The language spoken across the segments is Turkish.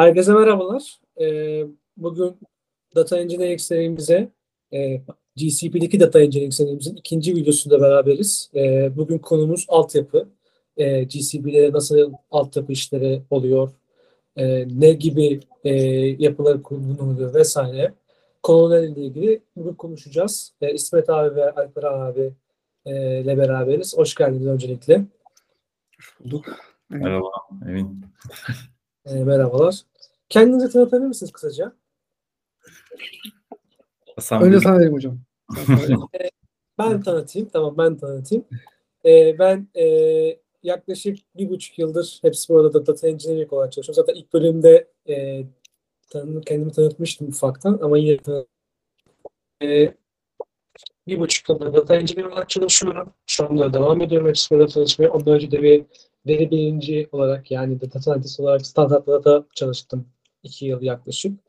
Herkese merhabalar. Ee, bugün Data Engineering serimize e, GCP'deki Data Engineering serimizin ikinci videosunda beraberiz. E, bugün konumuz altyapı. E, GCP'de nasıl altyapı işleri oluyor, e, ne gibi e, yapılar kullanılıyor vesaire. Konularla ilgili bugün konuşacağız. E, İsmet abi ve Alper abi e, ile beraberiz. Hoş geldiniz öncelikle. Hoş bulduk. Merhaba, Emin. E, merhabalar. Kendinizi tanıtabilir misiniz kısaca? Hasan Önce Bey, sana vereyim hocam. Ben tanıtayım. Tamam ben tanıtayım. Ee, ben e, yaklaşık bir buçuk yıldır hepsi bu arada data engineering olarak çalışıyorum. Zaten ilk bölümde e, tanı, kendimi tanıtmıştım ufaktan ama yine tanı- e, bir buçuk yıldır data engineering olarak çalışıyorum. Şu anda devam ediyorum hepsi burada çalışmaya. Ondan önce de bir veri bilimci olarak yani data scientist olarak standart data çalıştım. İki yıl yaklaşık.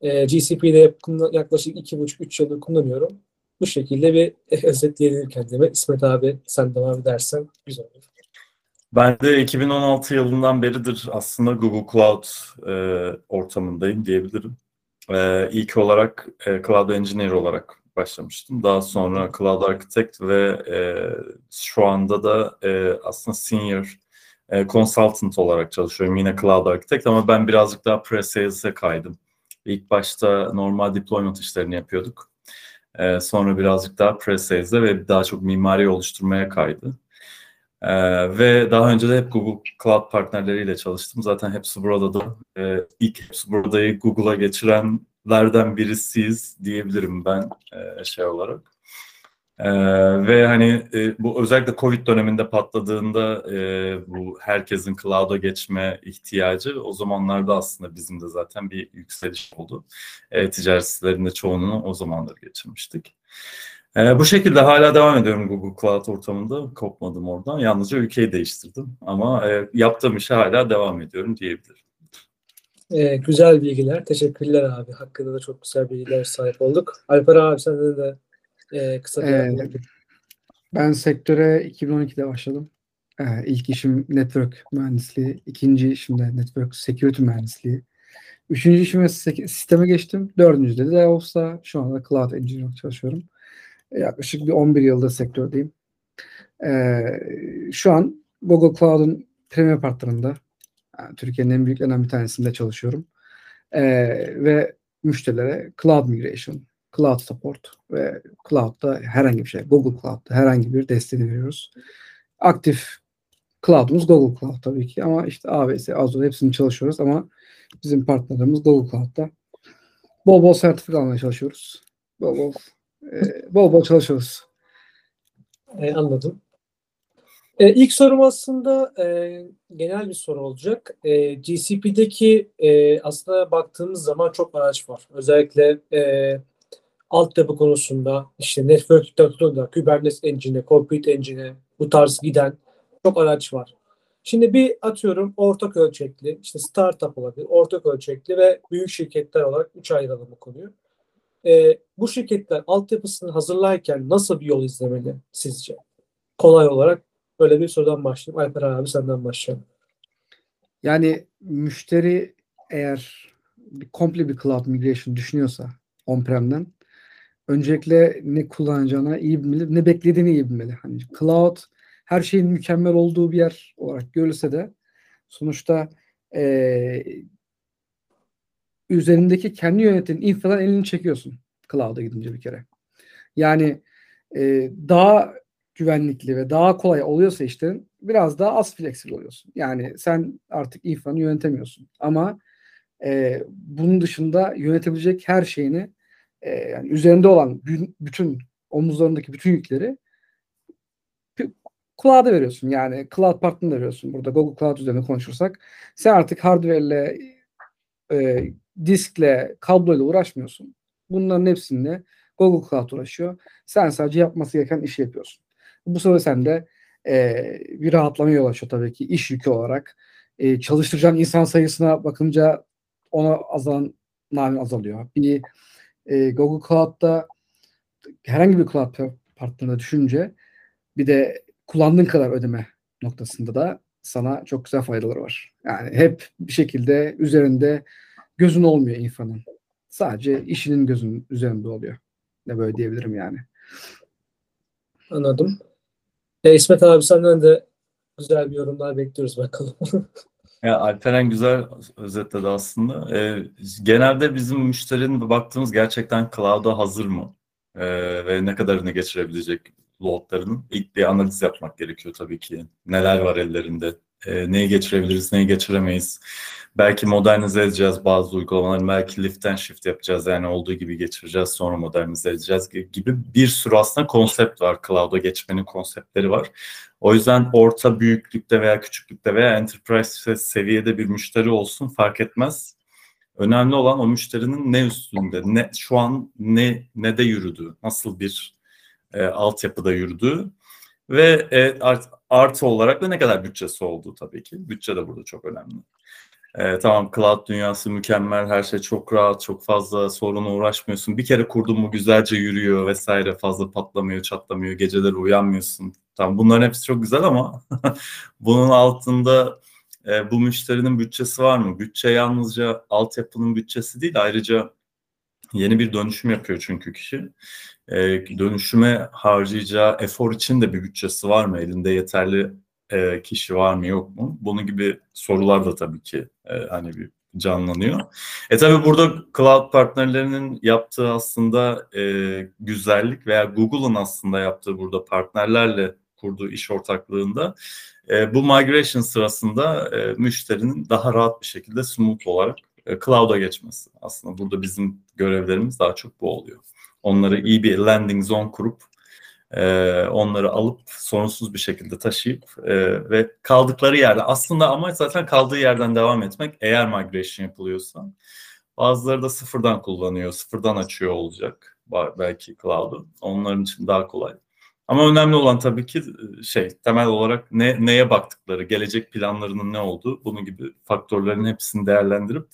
E, GCP'de kullan- yaklaşık iki buçuk üç yıldır kullanıyorum. Bu şekilde bir özetleyebilirim kendime. İsmet abi sen devam edersen güzel olur. ben de 2016 yılından beridir aslında Google Cloud e, ortamındayım diyebilirim. E, ilk olarak e, Cloud Engineer olarak başlamıştım. Daha sonra Cloud Architect ve e, şu anda da e, aslında Senior e, Consultant olarak çalışıyorum. Yine Cloud Architect ama ben birazcık daha Pre-Sales'e kaydım. İlk başta normal deployment işlerini yapıyorduk. Ee, sonra birazcık daha pre-sales'e ve daha çok mimari oluşturmaya kaydı. Ee, ve daha önce de hep Google Cloud partnerleriyle çalıştım. Zaten hepsi burada da e, ilk hepsi buradayı Google'a geçirenlerden birisiyiz diyebilirim ben e, şey olarak. Ee, ve hani e, bu özellikle Covid döneminde patladığında e, bu herkesin cloud'a geçme ihtiyacı o zamanlarda aslında bizim de zaten bir yükseliş oldu. E, ticaret sitelerinde çoğunluğunu o zamanlar geçirmiştik. E, bu şekilde hala devam ediyorum Google Cloud ortamında. Kopmadım oradan. Yalnızca ülkeyi değiştirdim. Ama e, yaptığım işe hala devam ediyorum diyebilirim. Ee, güzel bilgiler. Teşekkürler abi. Hakkında da çok güzel bilgiler sahip olduk. Alper abi senden de e, kısa bir Ee, Ben sektöre 2012'de başladım. Ee, ilk işim network mühendisliği, ikinci işim de network security mühendisliği. Üçüncü işime sisteme geçtim. Dördüncüde de DevOps'ta şu anda Cloud Engineer çalışıyorum. Ee, Yaklaşık bir 11 yıldır sektördeyim. Ee, şu an Google Cloud'un premier partnerinde yani Türkiye'nin en büyüklerinden bir tanesinde çalışıyorum. Ee, ve müşterilere Cloud Migration, Cloud Support ve Cloud'da herhangi bir şey, Google Cloud'da herhangi bir desteğini veriyoruz. Aktif Cloud'umuz Google Cloud tabii ki ama işte AWS, Azure hepsini çalışıyoruz ama bizim partnerlerimiz Google Cloud'da. Bol bol sertifika almaya çalışıyoruz. Bol bol, e, bol bol çalışıyoruz. E, anladım. E, ilk sorum aslında e, genel bir soru olacak. E, GCP'deki e, aslında baktığımız zaman çok araç var. Özellikle e, altyapı konusunda işte network architecture'da, Kubernetes Engine, Compute Engine bu tarz giden çok araç var. Şimdi bir atıyorum ortak ölçekli, işte startup olabilir, ortak ölçekli ve büyük şirketler olarak üç ayıralım bu konuyu. E, bu şirketler altyapısını hazırlarken nasıl bir yol izlemeli sizce? Kolay olarak böyle bir sorudan başlayayım. Alper abi senden başlayalım. Yani müşteri eğer bir komple bir cloud migration düşünüyorsa on-prem'den öncelikle ne kullanacağına iyi bilmeli, ne beklediğini iyi bilmeli. Hani cloud her şeyin mükemmel olduğu bir yer olarak görülse de sonuçta eee üzerindeki kendi yönetim infodan elini çekiyorsun cloud'a gidince bir kere. Yani e, daha güvenlikli ve daha kolay oluyorsa işte biraz daha az flexible oluyorsun. Yani sen artık infanı yönetemiyorsun. Ama e, bunun dışında yönetebilecek her şeyini e, yani üzerinde olan bü- bütün omuzlarındaki bütün yükleri cloud'a veriyorsun. Yani cloud partnerine veriyorsun. Burada Google Cloud üzerine konuşursak sen artık hardware ile e, diskle, kabloyla uğraşmıyorsun. Bunların hepsinde Google Cloud uğraşıyor. Sen sadece yapması gereken işi yapıyorsun. Bu sefer sende e, bir rahatlamaya yol açıyor tabii ki iş yükü olarak. E, çalıştıracağın insan sayısına bakınca ona azalan namin azalıyor. Bir e, Google Cloud'da herhangi bir cloud partnerine düşünce bir de kullandığın kadar ödeme noktasında da sana çok güzel faydaları var. Yani hep bir şekilde üzerinde gözün olmuyor infanın. Sadece işinin gözünün üzerinde oluyor. Ne böyle diyebilirim yani. Anladım. E, İsmet abi senden de güzel bir yorumlar bekliyoruz bakalım. Ya Alperen güzel özetledi aslında. Ee, genelde bizim müşterinin baktığımız gerçekten cloud'a hazır mı? Ee, ve ne kadarını geçirebilecek loadlarının ilk bir analiz yapmak gerekiyor tabii ki. Neler var ellerinde? Ee, neyi geçirebiliriz, neyi geçiremeyiz? Belki modernize edeceğiz bazı uygulamaları, belki lift and shift yapacağız yani olduğu gibi geçireceğiz sonra modernize edeceğiz gibi bir sürü aslında konsept var. Cloud'a geçmenin konseptleri var. O yüzden orta büyüklükte veya küçüklükte veya enterprise seviyede bir müşteri olsun fark etmez. Önemli olan o müşterinin ne üstünde, ne şu an ne ne de yürüdüğü, nasıl bir e, altyapıda yürüdüğü ve e, art, artı olarak da ne kadar bütçesi olduğu tabii ki. Bütçe de burada çok önemli. E, tamam cloud dünyası mükemmel, her şey çok rahat, çok fazla soruna uğraşmıyorsun. Bir kere kurdun mu güzelce yürüyor vesaire fazla patlamıyor, çatlamıyor, geceleri uyanmıyorsun. Tamam bunların hepsi çok güzel ama bunun altında e, bu müşterinin bütçesi var mı? Bütçe yalnızca altyapının bütçesi değil ayrıca yeni bir dönüşüm yapıyor çünkü kişi. E, dönüşüme harcayacağı efor için de bir bütçesi var mı? Elinde yeterli e, kişi var mı yok mu? Bunun gibi sorular da tabii ki e, hani bir canlanıyor. E tabi burada cloud partnerlerinin yaptığı aslında e, güzellik veya Google'ın aslında yaptığı burada partnerlerle kurduğu iş ortaklığında e, bu migration sırasında e, müşterinin daha rahat bir şekilde smooth olarak e, cloud'a geçmesi. Aslında burada bizim görevlerimiz daha çok bu oluyor. Onları iyi bir landing zone kurup e, onları alıp sorunsuz bir şekilde taşıyıp e, ve kaldıkları yerde aslında amaç zaten kaldığı yerden devam etmek eğer migration yapılıyorsa. Bazıları da sıfırdan kullanıyor, sıfırdan açıyor olacak belki cloud'u. Onların için daha kolay. Ama önemli olan tabii ki şey temel olarak ne neye baktıkları, gelecek planlarının ne olduğu, bunun gibi faktörlerin hepsini değerlendirip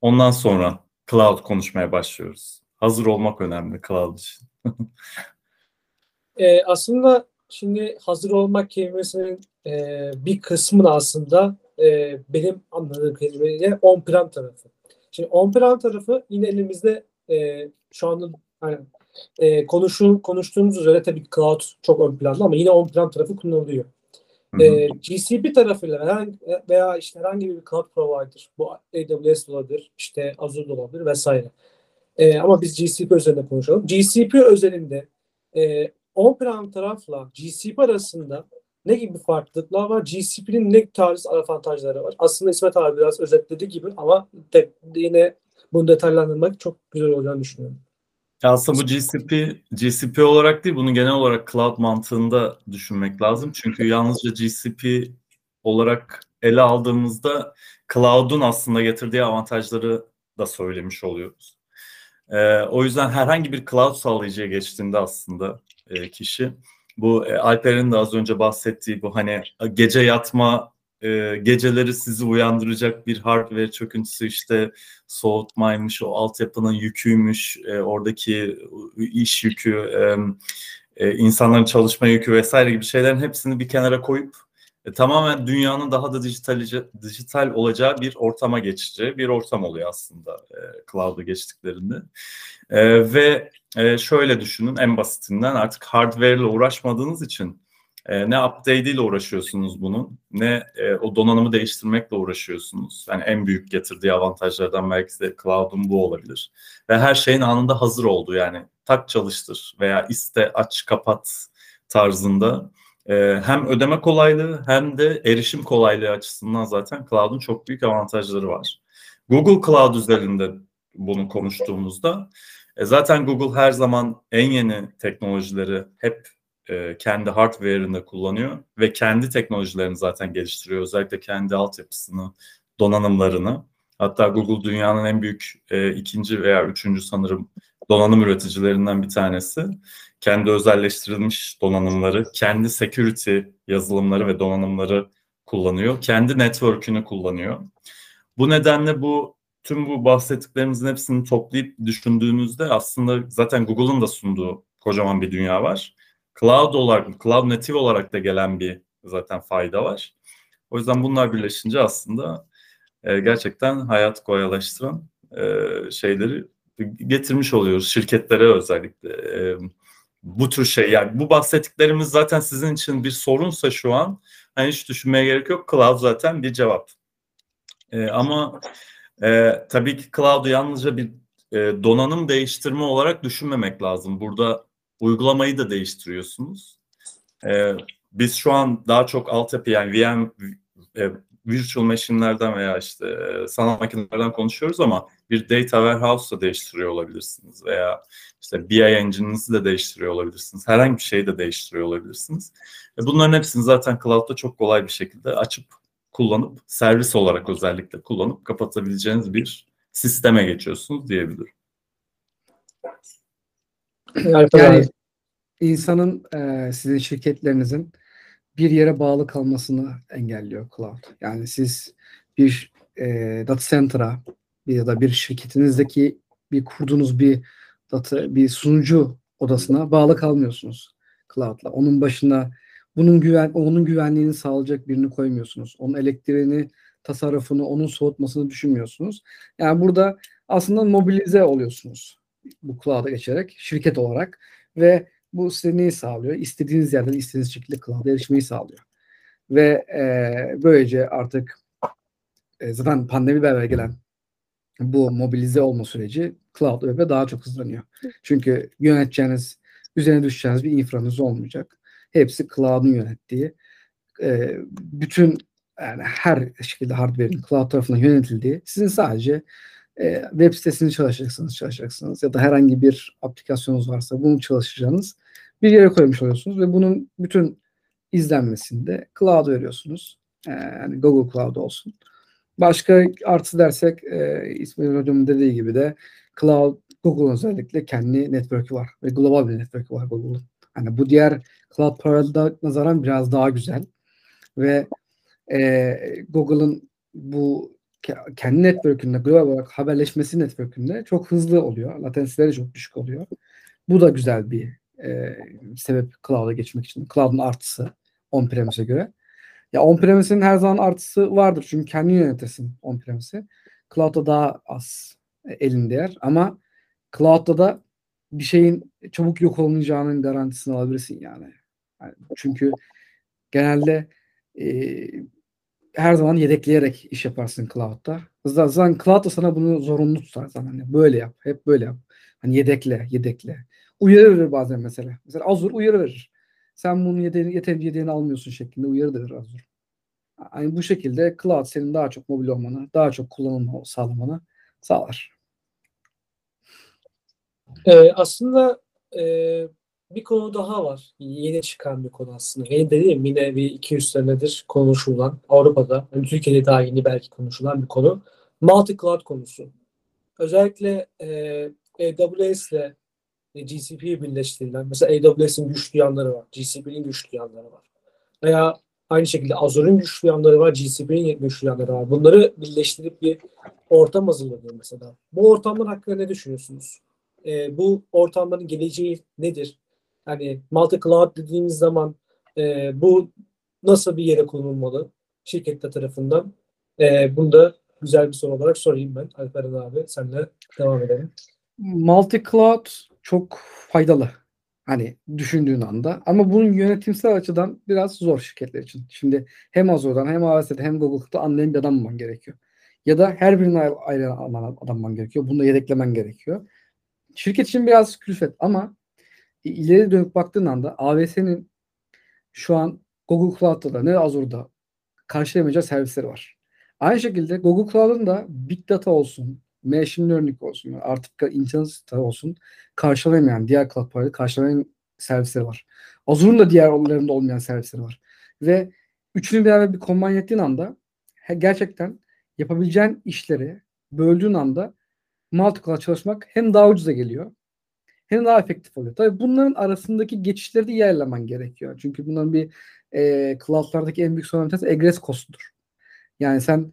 ondan sonra cloud konuşmaya başlıyoruz. Hazır olmak önemli cloud için. e, aslında şimdi hazır olmak kelimesinin e, bir kısmını aslında e, benim anladığım kelimeyle on-prem tarafı. Şimdi on-prem tarafı yine elimizde e, şu anda hani, e, konuşun, konuştuğumuz üzere tabii cloud çok ön planda ama yine on-prem tarafı kullanılıyor. E, GCP tarafıyla veya, veya işte herhangi bir cloud provider, bu AWS olabilir, işte Azure olabilir vesaire. E, ama biz GCP üzerinde konuşalım. GCP özelinde e, on-prem tarafla GCP arasında ne gibi farklılıklar var? GCP'nin ne tarz avantajları var? Aslında İsmet abi biraz özetledi gibi ama de, yine bunu detaylandırmak çok güzel olacağını düşünüyorum. Aslında bu GCP, GCP olarak değil, bunu genel olarak cloud mantığında düşünmek lazım. Çünkü yalnızca GCP olarak ele aldığımızda cloud'un aslında getirdiği avantajları da söylemiş oluyoruz. Ee, o yüzden herhangi bir cloud sağlayıcıya geçtiğinde aslında e, kişi. Bu e, Alper'in de az önce bahsettiği bu hani gece yatma e, geceleri sizi uyandıracak bir hardware çöküntüsü işte soğutmaymış, o altyapının yüküymüş, e, oradaki iş yükü, e, e, insanların çalışma yükü vesaire gibi şeylerin hepsini bir kenara koyup e, tamamen dünyanın daha da dijital, dijital olacağı bir ortama geçeceği bir ortam oluyor aslında e, cloud'a geçtiklerinde. E, ve e, şöyle düşünün en basitinden artık hardware ile uğraşmadığınız için e, ne update ile uğraşıyorsunuz bunun ne e, o donanımı değiştirmekle uğraşıyorsunuz. Yani en büyük getirdiği avantajlardan belki de cloud'un bu olabilir. Ve her şeyin anında hazır olduğu yani tak çalıştır veya iste aç kapat tarzında e, hem ödeme kolaylığı hem de erişim kolaylığı açısından zaten cloud'un çok büyük avantajları var. Google Cloud üzerinde bunu konuştuğumuzda e, zaten Google her zaman en yeni teknolojileri hep e, kendi hardware'ında kullanıyor ve kendi teknolojilerini zaten geliştiriyor. Özellikle kendi altyapısını, donanımlarını. Hatta Google dünyanın en büyük e, ikinci veya üçüncü sanırım donanım üreticilerinden bir tanesi. Kendi özelleştirilmiş donanımları, kendi security yazılımları ve donanımları kullanıyor. Kendi network'ünü kullanıyor. Bu nedenle bu tüm bu bahsettiklerimizin hepsini toplayıp düşündüğünüzde aslında zaten Google'ın da sunduğu kocaman bir dünya var. Cloud olarak, cloud native olarak da gelen bir zaten fayda var. O yüzden bunlar birleşince aslında e, gerçekten hayat kolaylaştıran e, şeyleri getirmiş oluyoruz şirketlere özellikle. E, bu tür şey yani bu bahsettiklerimiz zaten sizin için bir sorunsa şu an hani hiç düşünmeye gerek yok. Cloud zaten bir cevap. E, ama e, tabii ki cloud'u yalnızca bir e, donanım değiştirme olarak düşünmemek lazım. Burada uygulamayı da değiştiriyorsunuz. E, biz şu an daha çok altyapı yani VM e, virtual machine'lerden veya işte e, sanal makinelerden konuşuyoruz ama bir data warehouse da değiştiriyor olabilirsiniz veya işte BI engine'inizi de değiştiriyor olabilirsiniz. Herhangi bir şeyi de değiştiriyor olabilirsiniz. E bunların hepsini zaten cloud'da çok kolay bir şekilde açıp kullanıp servis olarak özellikle kullanıp kapatabileceğiniz bir sisteme geçiyorsunuz diyebilirim. Yani insanın e, sizin şirketlerinizin bir yere bağlı kalmasını engelliyor cloud. Yani siz bir e, data center'a ya da bir şirketinizdeki bir kurduğunuz bir data bir sunucu odasına bağlı kalmıyorsunuz cloud'la. Onun başına bunun güven onun güvenliğini sağlayacak birini koymuyorsunuz. Onun elektriğini, tasarrufunu, onun soğutmasını düşünmüyorsunuz. Yani burada aslında mobilize oluyorsunuz bu cloud'a geçerek şirket olarak ve bu size neyi sağlıyor? İstediğiniz yerden istediğiniz şekilde cloud'a erişmeyi sağlıyor. Ve e, böylece artık e, zaten pandemi beraber gelen bu mobilize olma süreci cloud web'e daha çok hızlanıyor. Çünkü yöneteceğiniz, üzerine düşeceğiniz bir infranız olmayacak. Hepsi cloud'un yönettiği, e, bütün yani her şekilde hardware'in cloud tarafından yönetildiği, sizin sadece e, web sitesini çalışacaksınız, çalışacaksınız ya da herhangi bir aplikasyonunuz varsa bunu çalışacağınız bir yere koymuş oluyorsunuz ve bunun bütün izlenmesinde cloud veriyorsunuz. E, yani Google Cloud olsun. Başka artı dersek e, İsmail Hocam'ın dediği gibi de Cloud, Google'un özellikle kendi network'ü var ve global bir network'ü var Google'un. Hani bu diğer Cloud Provider'da nazaran biraz daha güzel ve e, Google'ın bu kendi network'ünde global olarak haberleşmesi network'ünde çok hızlı oluyor. Latensileri çok düşük oluyor. Bu da güzel bir e, sebep cloud'a geçmek için. Cloud'un artısı on-premise'e göre. Ya on-premise'in her zaman artısı vardır. Çünkü kendi yönetirsin on-premise'i. Cloud'da daha az elin değer ama cloud'da da bir şeyin çabuk yok olmayacağının garantisini alabilirsin yani. yani çünkü genelde e, her zaman yedekleyerek iş yaparsın cloud'da. Zaten cloud da sana bunu zorunlu tutar zaten. Hani böyle yap, hep böyle yap. Hani yedekle, yedekle. Uyarı verir bazen mesela. Mesela Azure uyarı verir. Sen bunun yedeğini, yeterince yedeğini almıyorsun şeklinde uyarı verir Azure. Yani bu şekilde cloud senin daha çok mobil olmanı, daha çok kullanımı sağlamanı sağlar. Ee, aslında e, bir konu daha var. Yeni çıkan bir konu aslında. Yeni dediğim yine bir 200 senedir konuşulan Avrupa'da, yani Türkiye'de daha yeni belki konuşulan bir konu. Multi cloud konusu. Özellikle e, AWS ile GCP'yi birleştirilen, mesela AWS'in güçlü yanları var, GCP'nin güçlü yanları var. Veya aynı şekilde Azure'un güçlü yanları var, GCP'nin güçlü yanları var. Bunları birleştirip bir ortam hazırlanıyor mesela. Bu ortamlar hakkında ne düşünüyorsunuz? E, bu ortamların geleceği nedir? Hani multi cloud dediğimiz zaman e, bu nasıl bir yere konulmalı şirketler tarafından? E, bunu da güzel bir soru olarak sorayım ben. Alperen abi senle devam edelim. Multi cloud çok faydalı. Hani düşündüğün anda. Ama bunun yönetimsel açıdan biraz zor şirketler için. Şimdi hem Azure'dan hem AWS'den hem Google'da anlayan bir adam olman gerekiyor. Ya da her birini ayrı alan adam gerekiyor. Bunu da yedeklemen gerekiyor. Şirket için biraz külfet ama ileri dönüp baktığın anda AWS'nin şu an Google Cloud'da da ne Azure'da karşılayamayacağı servisleri var. Aynı şekilde Google Cloud'un da Big Data olsun, Machine Learning olsun, artık internet olsun karşılayamayan, diğer cloud provider karşılamayan servisleri var. Azure'un da diğer onlarında olmayan servisleri var. Ve üçünü beraber bir combine ettiğin anda gerçekten yapabileceğin işleri böldüğün anda multi çalışmak hem daha ucuza geliyor hem daha efektif oluyor. Tabii bunların arasındaki geçişleri de iyi gerekiyor. Çünkü bunların bir e, cloudlardaki en büyük sorun bir tanesi egress costudur. Yani sen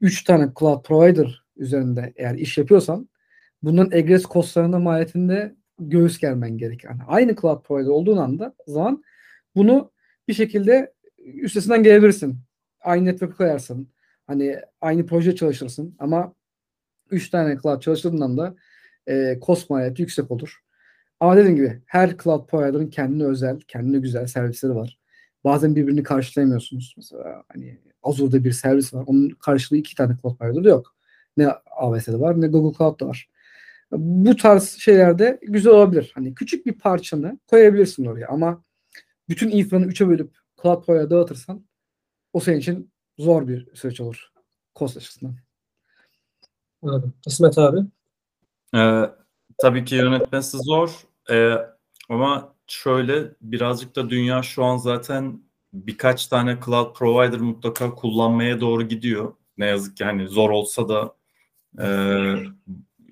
3 tane cloud provider üzerinde eğer iş yapıyorsan bunların egress costlarına maliyetinde göğüs germen gerekiyor. Yani aynı cloud provider olduğun anda zaman bunu bir şekilde üstesinden gelebilirsin. aynı network koyarsın. Hani aynı proje çalışırsın ama 3 tane cloud çalıştığından da e, cost maliyeti yüksek olur. Ama dediğim gibi her cloud provider'ın kendine özel, kendine güzel servisleri var. Bazen birbirini karşılayamıyorsunuz. Mesela hani Azure'da bir servis var. Onun karşılığı iki tane cloud provider'da yok. Ne AWS'de var ne Google Cloud'da var. Bu tarz şeylerde güzel olabilir. Hani küçük bir parçanı koyabilirsin oraya ama bütün infranı üçe bölüp cloud provider'a dağıtırsan o senin için zor bir süreç olur. Cost açısından. Anladım. İsmet abi. Ee, tabii ki yönetmesi zor Ee, ama şöyle birazcık da dünya şu an zaten birkaç tane cloud provider mutlaka kullanmaya doğru gidiyor. Ne yazık ki hani zor olsa da e,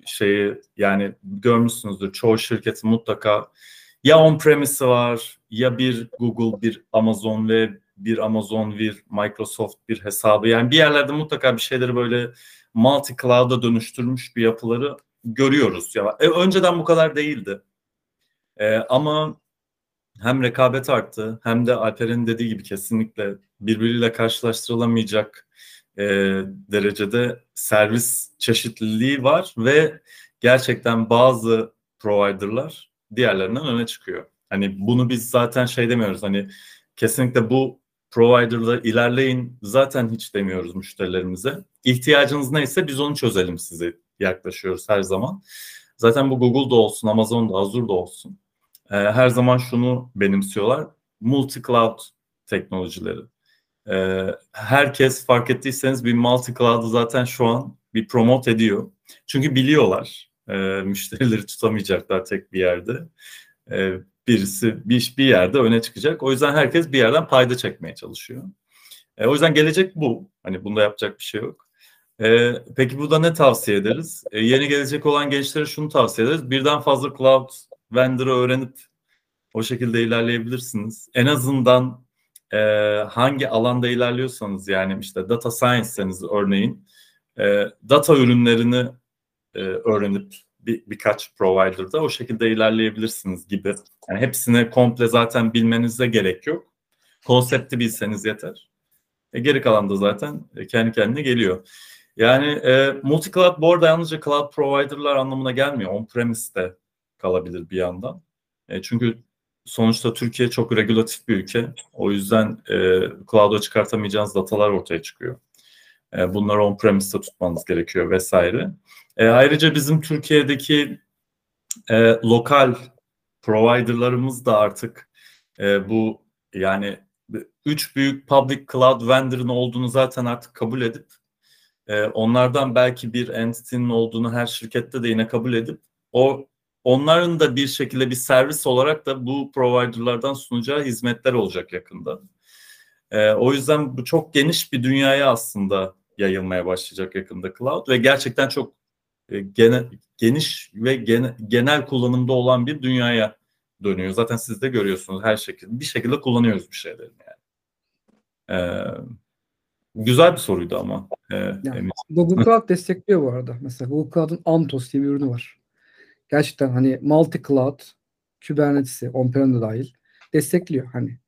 şeyi yani görmüşsünüzdür çoğu şirketin mutlaka ya on-premise'i var ya bir Google, bir Amazon ve bir Amazon, bir Microsoft bir hesabı. Yani bir yerlerde mutlaka bir şeyleri böyle multi cloud'a dönüştürmüş bir yapıları görüyoruz. Ya e, önceden bu kadar değildi. E, ama hem rekabet arttı hem de Alper'in dediği gibi kesinlikle birbiriyle karşılaştırılamayacak e, derecede servis çeşitliliği var ve gerçekten bazı providerlar diğerlerinden öne çıkıyor. Hani bunu biz zaten şey demiyoruz hani kesinlikle bu provider'da ilerleyin zaten hiç demiyoruz müşterilerimize. İhtiyacınız neyse biz onu çözelim size yaklaşıyoruz her zaman. Zaten bu Google'da olsun, Amazon'da, Azure'da olsun. Ee, her zaman şunu benimsiyorlar. Multi-cloud teknolojileri. Ee, herkes fark ettiyseniz bir multi-cloud'u zaten şu an bir promote ediyor. Çünkü biliyorlar e, müşterileri tutamayacaklar tek bir yerde. E, birisi bir, bir yerde öne çıkacak. O yüzden herkes bir yerden payda çekmeye çalışıyor. O yüzden gelecek bu. Hani bunda yapacak bir şey yok. E, peki burada ne tavsiye ederiz? E, yeni gelecek olan gençlere şunu tavsiye ederiz. Birden fazla cloud vendor'ı öğrenip o şekilde ilerleyebilirsiniz. En azından e, hangi alanda ilerliyorsanız yani işte data science'seniz örneğin e, data ürünlerini e, öğrenip bir, birkaç provider'da o şekilde ilerleyebilirsiniz gibi. Yani hepsini komple zaten bilmenize gerek yok. Konsepti bilseniz yeter. E, geri kalan da zaten kendi kendine geliyor. Yani e, multi-cloud bu arada yalnızca cloud provider'lar anlamına gelmiyor. On-premise'de kalabilir bir yandan. E, çünkü sonuçta Türkiye çok regülatif bir ülke. O yüzden e, cloud'a çıkartamayacağınız datalar ortaya çıkıyor. E, bunları on-premise'de tutmanız gerekiyor vesaire. E, ayrıca bizim Türkiye'deki e, lokal providerlarımız da artık e, bu yani üç büyük public cloud vendor'ın olduğunu zaten artık kabul edip e, onlardan belki bir entity'nin olduğunu her şirkette de yine kabul edip o onların da bir şekilde bir servis olarak da bu providerlardan sunacağı hizmetler olacak yakında. E, o yüzden bu çok geniş bir dünyaya aslında yayılmaya başlayacak yakında cloud ve gerçekten çok e, gene, geniş ve gene, genel kullanımda olan bir dünyaya dönüyor. Zaten siz de görüyorsunuz her şekilde. Bir şekilde kullanıyoruz bir şeyleri yani. Ee, güzel bir soruydu ama. E, yani, Google Cloud destekliyor bu arada. Mesela Google Cloud'un Antos diye bir ürünü var. Gerçekten hani multi cloud, Kubernetes'i, on-prem dahil destekliyor. Hani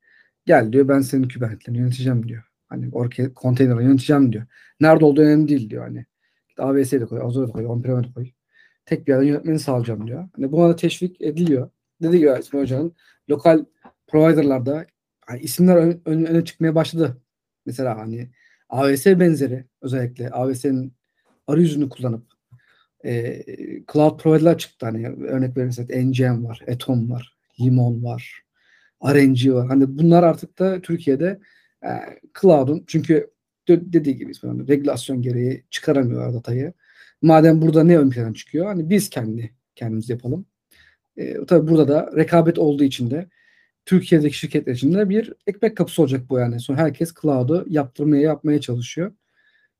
gel diyor ben senin Kubernetes'ini yöneteceğim diyor. Hani oraya konteynerı yöneteceğim diyor. Nerede olduğu önemli değil diyor hani. AWS'ye de koy, Azure'a da koy, on-prem'e de koy. Tek bir yerden yönetmeni sağlayacağım diyor. Hani buna da teşvik ediliyor. Dedi gibi İsmail Hoca'nın lokal providerlarda hani isimler ön, ön, öne çıkmaya başladı. Mesela hani AWS benzeri özellikle AWS'nin arayüzünü kullanıp e, cloud provider'lar çıktı. Hani örnek verirsek NGM var, Atom var, Limon var, RNG var. Hani bunlar artık da Türkiye'de e, cloud'un çünkü dediği gibi İsmail regülasyon gereği çıkaramıyorlar datayı. Madem burada ne ön plana çıkıyor? Hani biz kendi kendimiz yapalım. E, tabii burada da rekabet olduğu için de Türkiye'deki şirketler için de bir ekmek kapısı olacak bu yani. Sonra herkes cloud'u yaptırmaya yapmaya çalışıyor.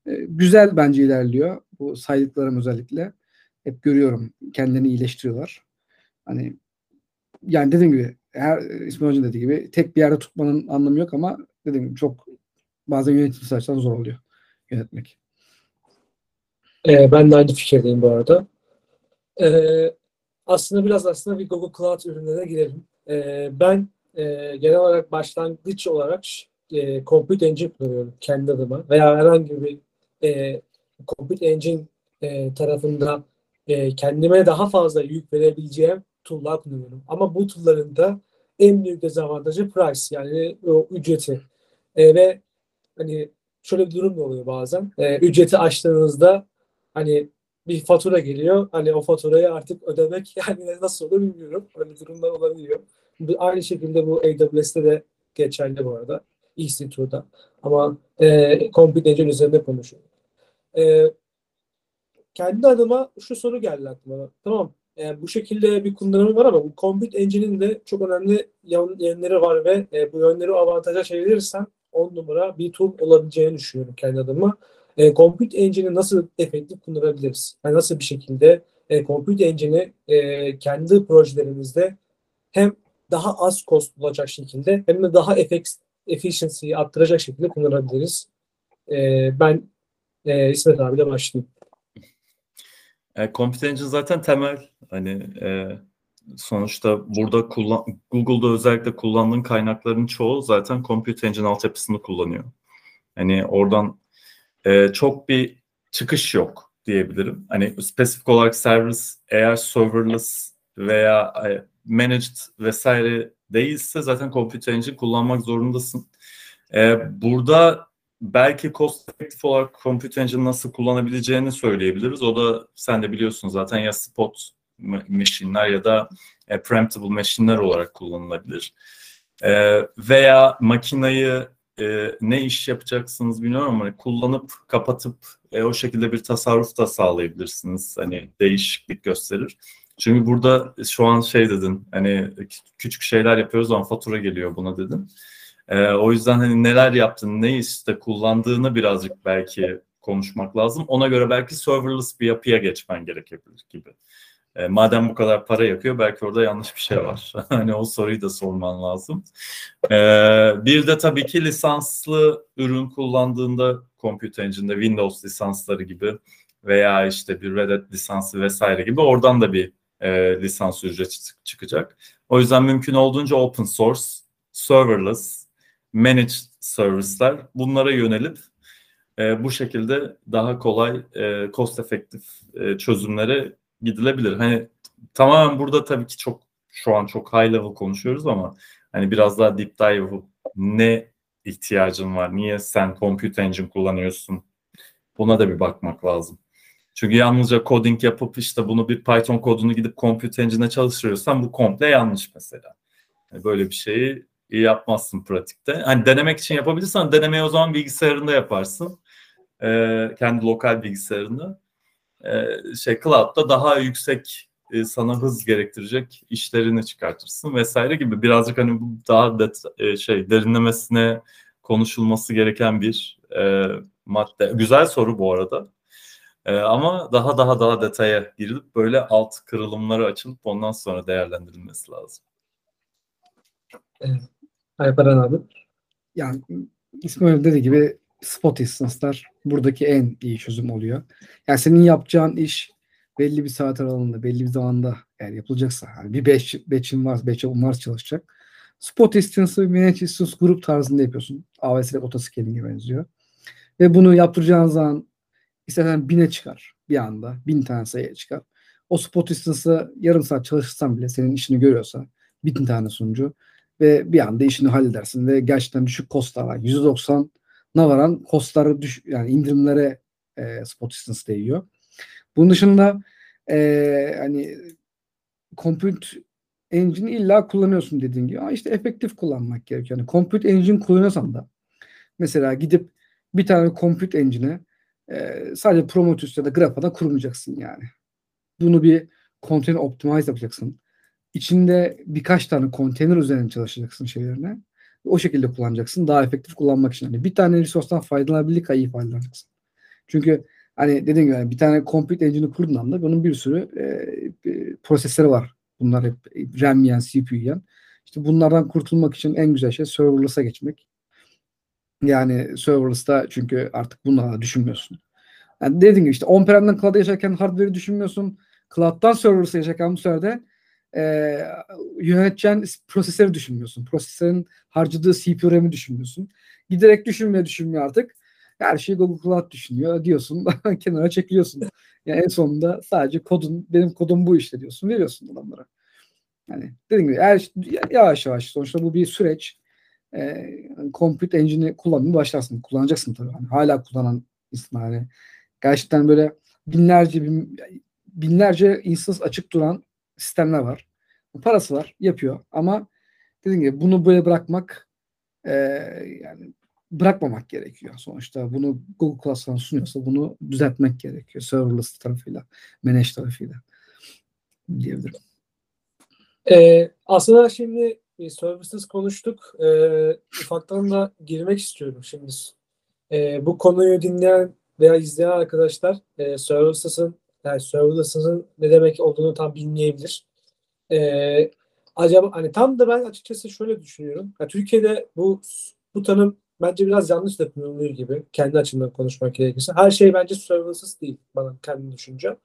E, güzel bence ilerliyor. Bu saydıklarım özellikle. Hep görüyorum kendilerini iyileştiriyorlar. Hani yani dediğim gibi her İsmail Hoca'nın dediği gibi tek bir yerde tutmanın anlamı yok ama dediğim gibi çok bazen yönetim açıdan zor oluyor yönetmek. Ee, ben de aynı fikirdeyim bu arada. Ee, aslında biraz aslında bir Google Cloud ürünlerine girelim. Ee, ben e, genel olarak başlangıç olarak e, Compute Engine kullanıyorum kendi adıma veya herhangi bir e, Compute Engine e, tarafında e, kendime daha fazla yük verebileceğim tool'lar kullanıyorum. Ama bu tool'ların da en büyük dezavantajı price yani o ücreti. E, ve hani şöyle bir durum da oluyor bazen. E, ücreti açtığınızda hani bir fatura geliyor. Hani o faturayı artık ödemek yani nasıl olur bilmiyorum. Öyle durumlar olabiliyor. Aynı şekilde bu AWS'te de geçerli bu arada. EC2'da. Ama e, Compute Engine üzerinde konuşuyorum. E, kendi adıma şu soru geldi aklıma. Tamam e, bu şekilde bir kullanımı var ama bu Compute Engine'in de çok önemli yönleri var ve e, bu yönleri avantaja çevirirsen 10 numara bir tool olabileceğini düşünüyorum kendi adıma. E, Compute Engine'i nasıl efektif kullanabiliriz? Yani nasıl bir şekilde e, Compute Engine'i e, kendi projelerimizde hem daha az cost olacak şekilde hem de daha efficiency'yi arttıracak şekilde kullanabiliriz. E, ben e, İsmet abiyle başlayayım. E, Compute zaten temel. Hani e, sonuçta burada kullan Google'da özellikle kullandığın kaynakların çoğu zaten Compute Engine altyapısını kullanıyor. Hani oradan e, çok bir çıkış yok diyebilirim. Hani spesifik olarak serverless eğer serverless veya e, managed vesaire değilse zaten Compute Engine kullanmak zorundasın. E, burada belki cost effective olarak Compute Engine nasıl kullanabileceğini söyleyebiliriz. O da sen de biliyorsun zaten ya spot machine'ler ya da e, preemptible machine'ler olarak kullanılabilir. E, veya makinayı e, ne iş yapacaksınız bilmiyorum ama hani kullanıp kapatıp e, o şekilde bir tasarruf da sağlayabilirsiniz. Hani değişiklik gösterir. Çünkü burada şu an şey dedin hani küçük şeyler yapıyoruz ama fatura geliyor buna dedin. E, o yüzden hani neler yaptın, ne işte kullandığını birazcık belki konuşmak lazım. Ona göre belki serverless bir yapıya geçmen gerekebilir gibi. E, madem bu kadar para yakıyor belki orada yanlış bir şey var. hani o soruyu da sorman lazım. E, bir de tabii ki lisanslı ürün kullandığında Compute Engine'de Windows lisansları gibi veya işte bir Red Hat lisansı vesaire gibi oradan da bir e, lisans ücreti çıkacak. O yüzden mümkün olduğunca open source, serverless, managed service'ler bunlara yönelip e, bu şekilde daha kolay e, cost efektif e, çözümlere gidilebilir. Hani tamamen burada tabii ki çok şu an çok high level konuşuyoruz ama hani biraz daha deep dive ne ihtiyacın var? Niye sen compute engine kullanıyorsun? Buna da bir bakmak lazım. Çünkü yalnızca coding yapıp işte bunu bir Python kodunu gidip compute engine'e çalıştırıyorsan bu komple yanlış mesela. Yani böyle bir şeyi yapmazsın pratikte. Hani denemek için yapabilirsen denemeyi o zaman bilgisayarında yaparsın. Ee, kendi lokal bilgisayarında. Ee, şey cloud'da daha yüksek e, sana hız gerektirecek işlerini çıkartırsın vesaire gibi birazcık hani bu daha det, e, şey derinlemesine konuşulması gereken bir e, madde. Güzel soru bu arada. E, ama daha daha daha detaya girilip böyle alt kırılımları açılıp ondan sonra değerlendirilmesi lazım. Evet. Alperen abi. Yani İsmail dediği gibi spot instance'lar buradaki en iyi çözüm oluyor. Yani senin yapacağın iş belli bir saat aralığında, belli bir zamanda eğer yapılacaksa, yani bir batch, batch'in var, batch'e var çalışacak. Spot instance'ı manage instance grup tarzında yapıyorsun. AWS ile autoscaling'e benziyor. Ve bunu yaptıracağın zaman istersen bine çıkar bir anda. Bin tane sayıya çıkar. O spot instance'ı yarım saat çalışırsan bile senin işini görüyorsa bin tane sunucu ve bir anda işini halledersin ve gerçekten düşük kostlar var. %90'na varan kostları düş yani indirimlere e, spot instance değiyor. Bunun dışında e, hani compute engine illa kullanıyorsun dediğin gibi. Ama işte efektif kullanmak gerekiyor. Yani compute engine kullanıyorsan da mesela gidip bir tane compute engine'e e, sadece Prometheus ya da Grapha'da kurmayacaksın yani. Bunu bir container optimize yapacaksın. İçinde birkaç tane konteyner üzerine çalışacaksın şeylerine. O şekilde kullanacaksın. Daha efektif kullanmak için. Yani bir tane resource'tan faydalanabildik iyi faydalanacaksın. Çünkü hani dediğim gibi bir tane compute engine'i kurduğun anda bunun bir sürü e, prosesleri var. Bunlar hep RAM yiyen, CPU yiyen. İşte bunlardan kurtulmak için en güzel şey serverless'a geçmek. Yani serverless'ta çünkü artık bunlarla düşünmüyorsun. Yani dediğim gibi işte on-prem'den cloud'a yaşarken hardware'i düşünmüyorsun. Cloud'dan serverless'a yaşarken bu sefer de e, yöneteceğin prosesörü düşünmüyorsun. Prosesörün harcadığı CPU RAM'i düşünmüyorsun. Giderek düşünmeye düşünmüyor artık. Her şeyi Google Cloud düşünüyor diyorsun. kenara çekiliyorsun. Yani en sonunda sadece kodun, benim kodum bu işte diyorsun. Veriyorsun adamlara. Yani dediğim gibi her, yavaş yavaş sonuçta bu bir süreç. E, compute engine'i kullanmaya başlarsın. Kullanacaksın tabii. Hani hala kullanan insan hani gerçekten böyle binlerce bin, binlerce instance açık duran sistemler var. Parası var, yapıyor ama dediğim gibi bunu böyle bırakmak e, yani bırakmamak gerekiyor. Sonuçta bunu Google Cloud'dan sunuyorsa bunu düzeltmek gerekiyor. Serverless tarafıyla, manage tarafıyla diyebilirim. Ee, aslında şimdi e, services konuştuk. Ee, ufaktan da girmek istiyorum şimdi. Ee, bu konuyu dinleyen veya izleyen arkadaşlar e, services'ın yani serverless'ın ne demek olduğunu tam bilmeyebilir. Ee, acaba hani tam da ben açıkçası şöyle düşünüyorum. Yani Türkiye'de bu bu tanım bence biraz yanlış da kullanılıyor gibi. Kendi açımdan konuşmak gerekirse. Her şey bence services değil bana kendi düşüncem.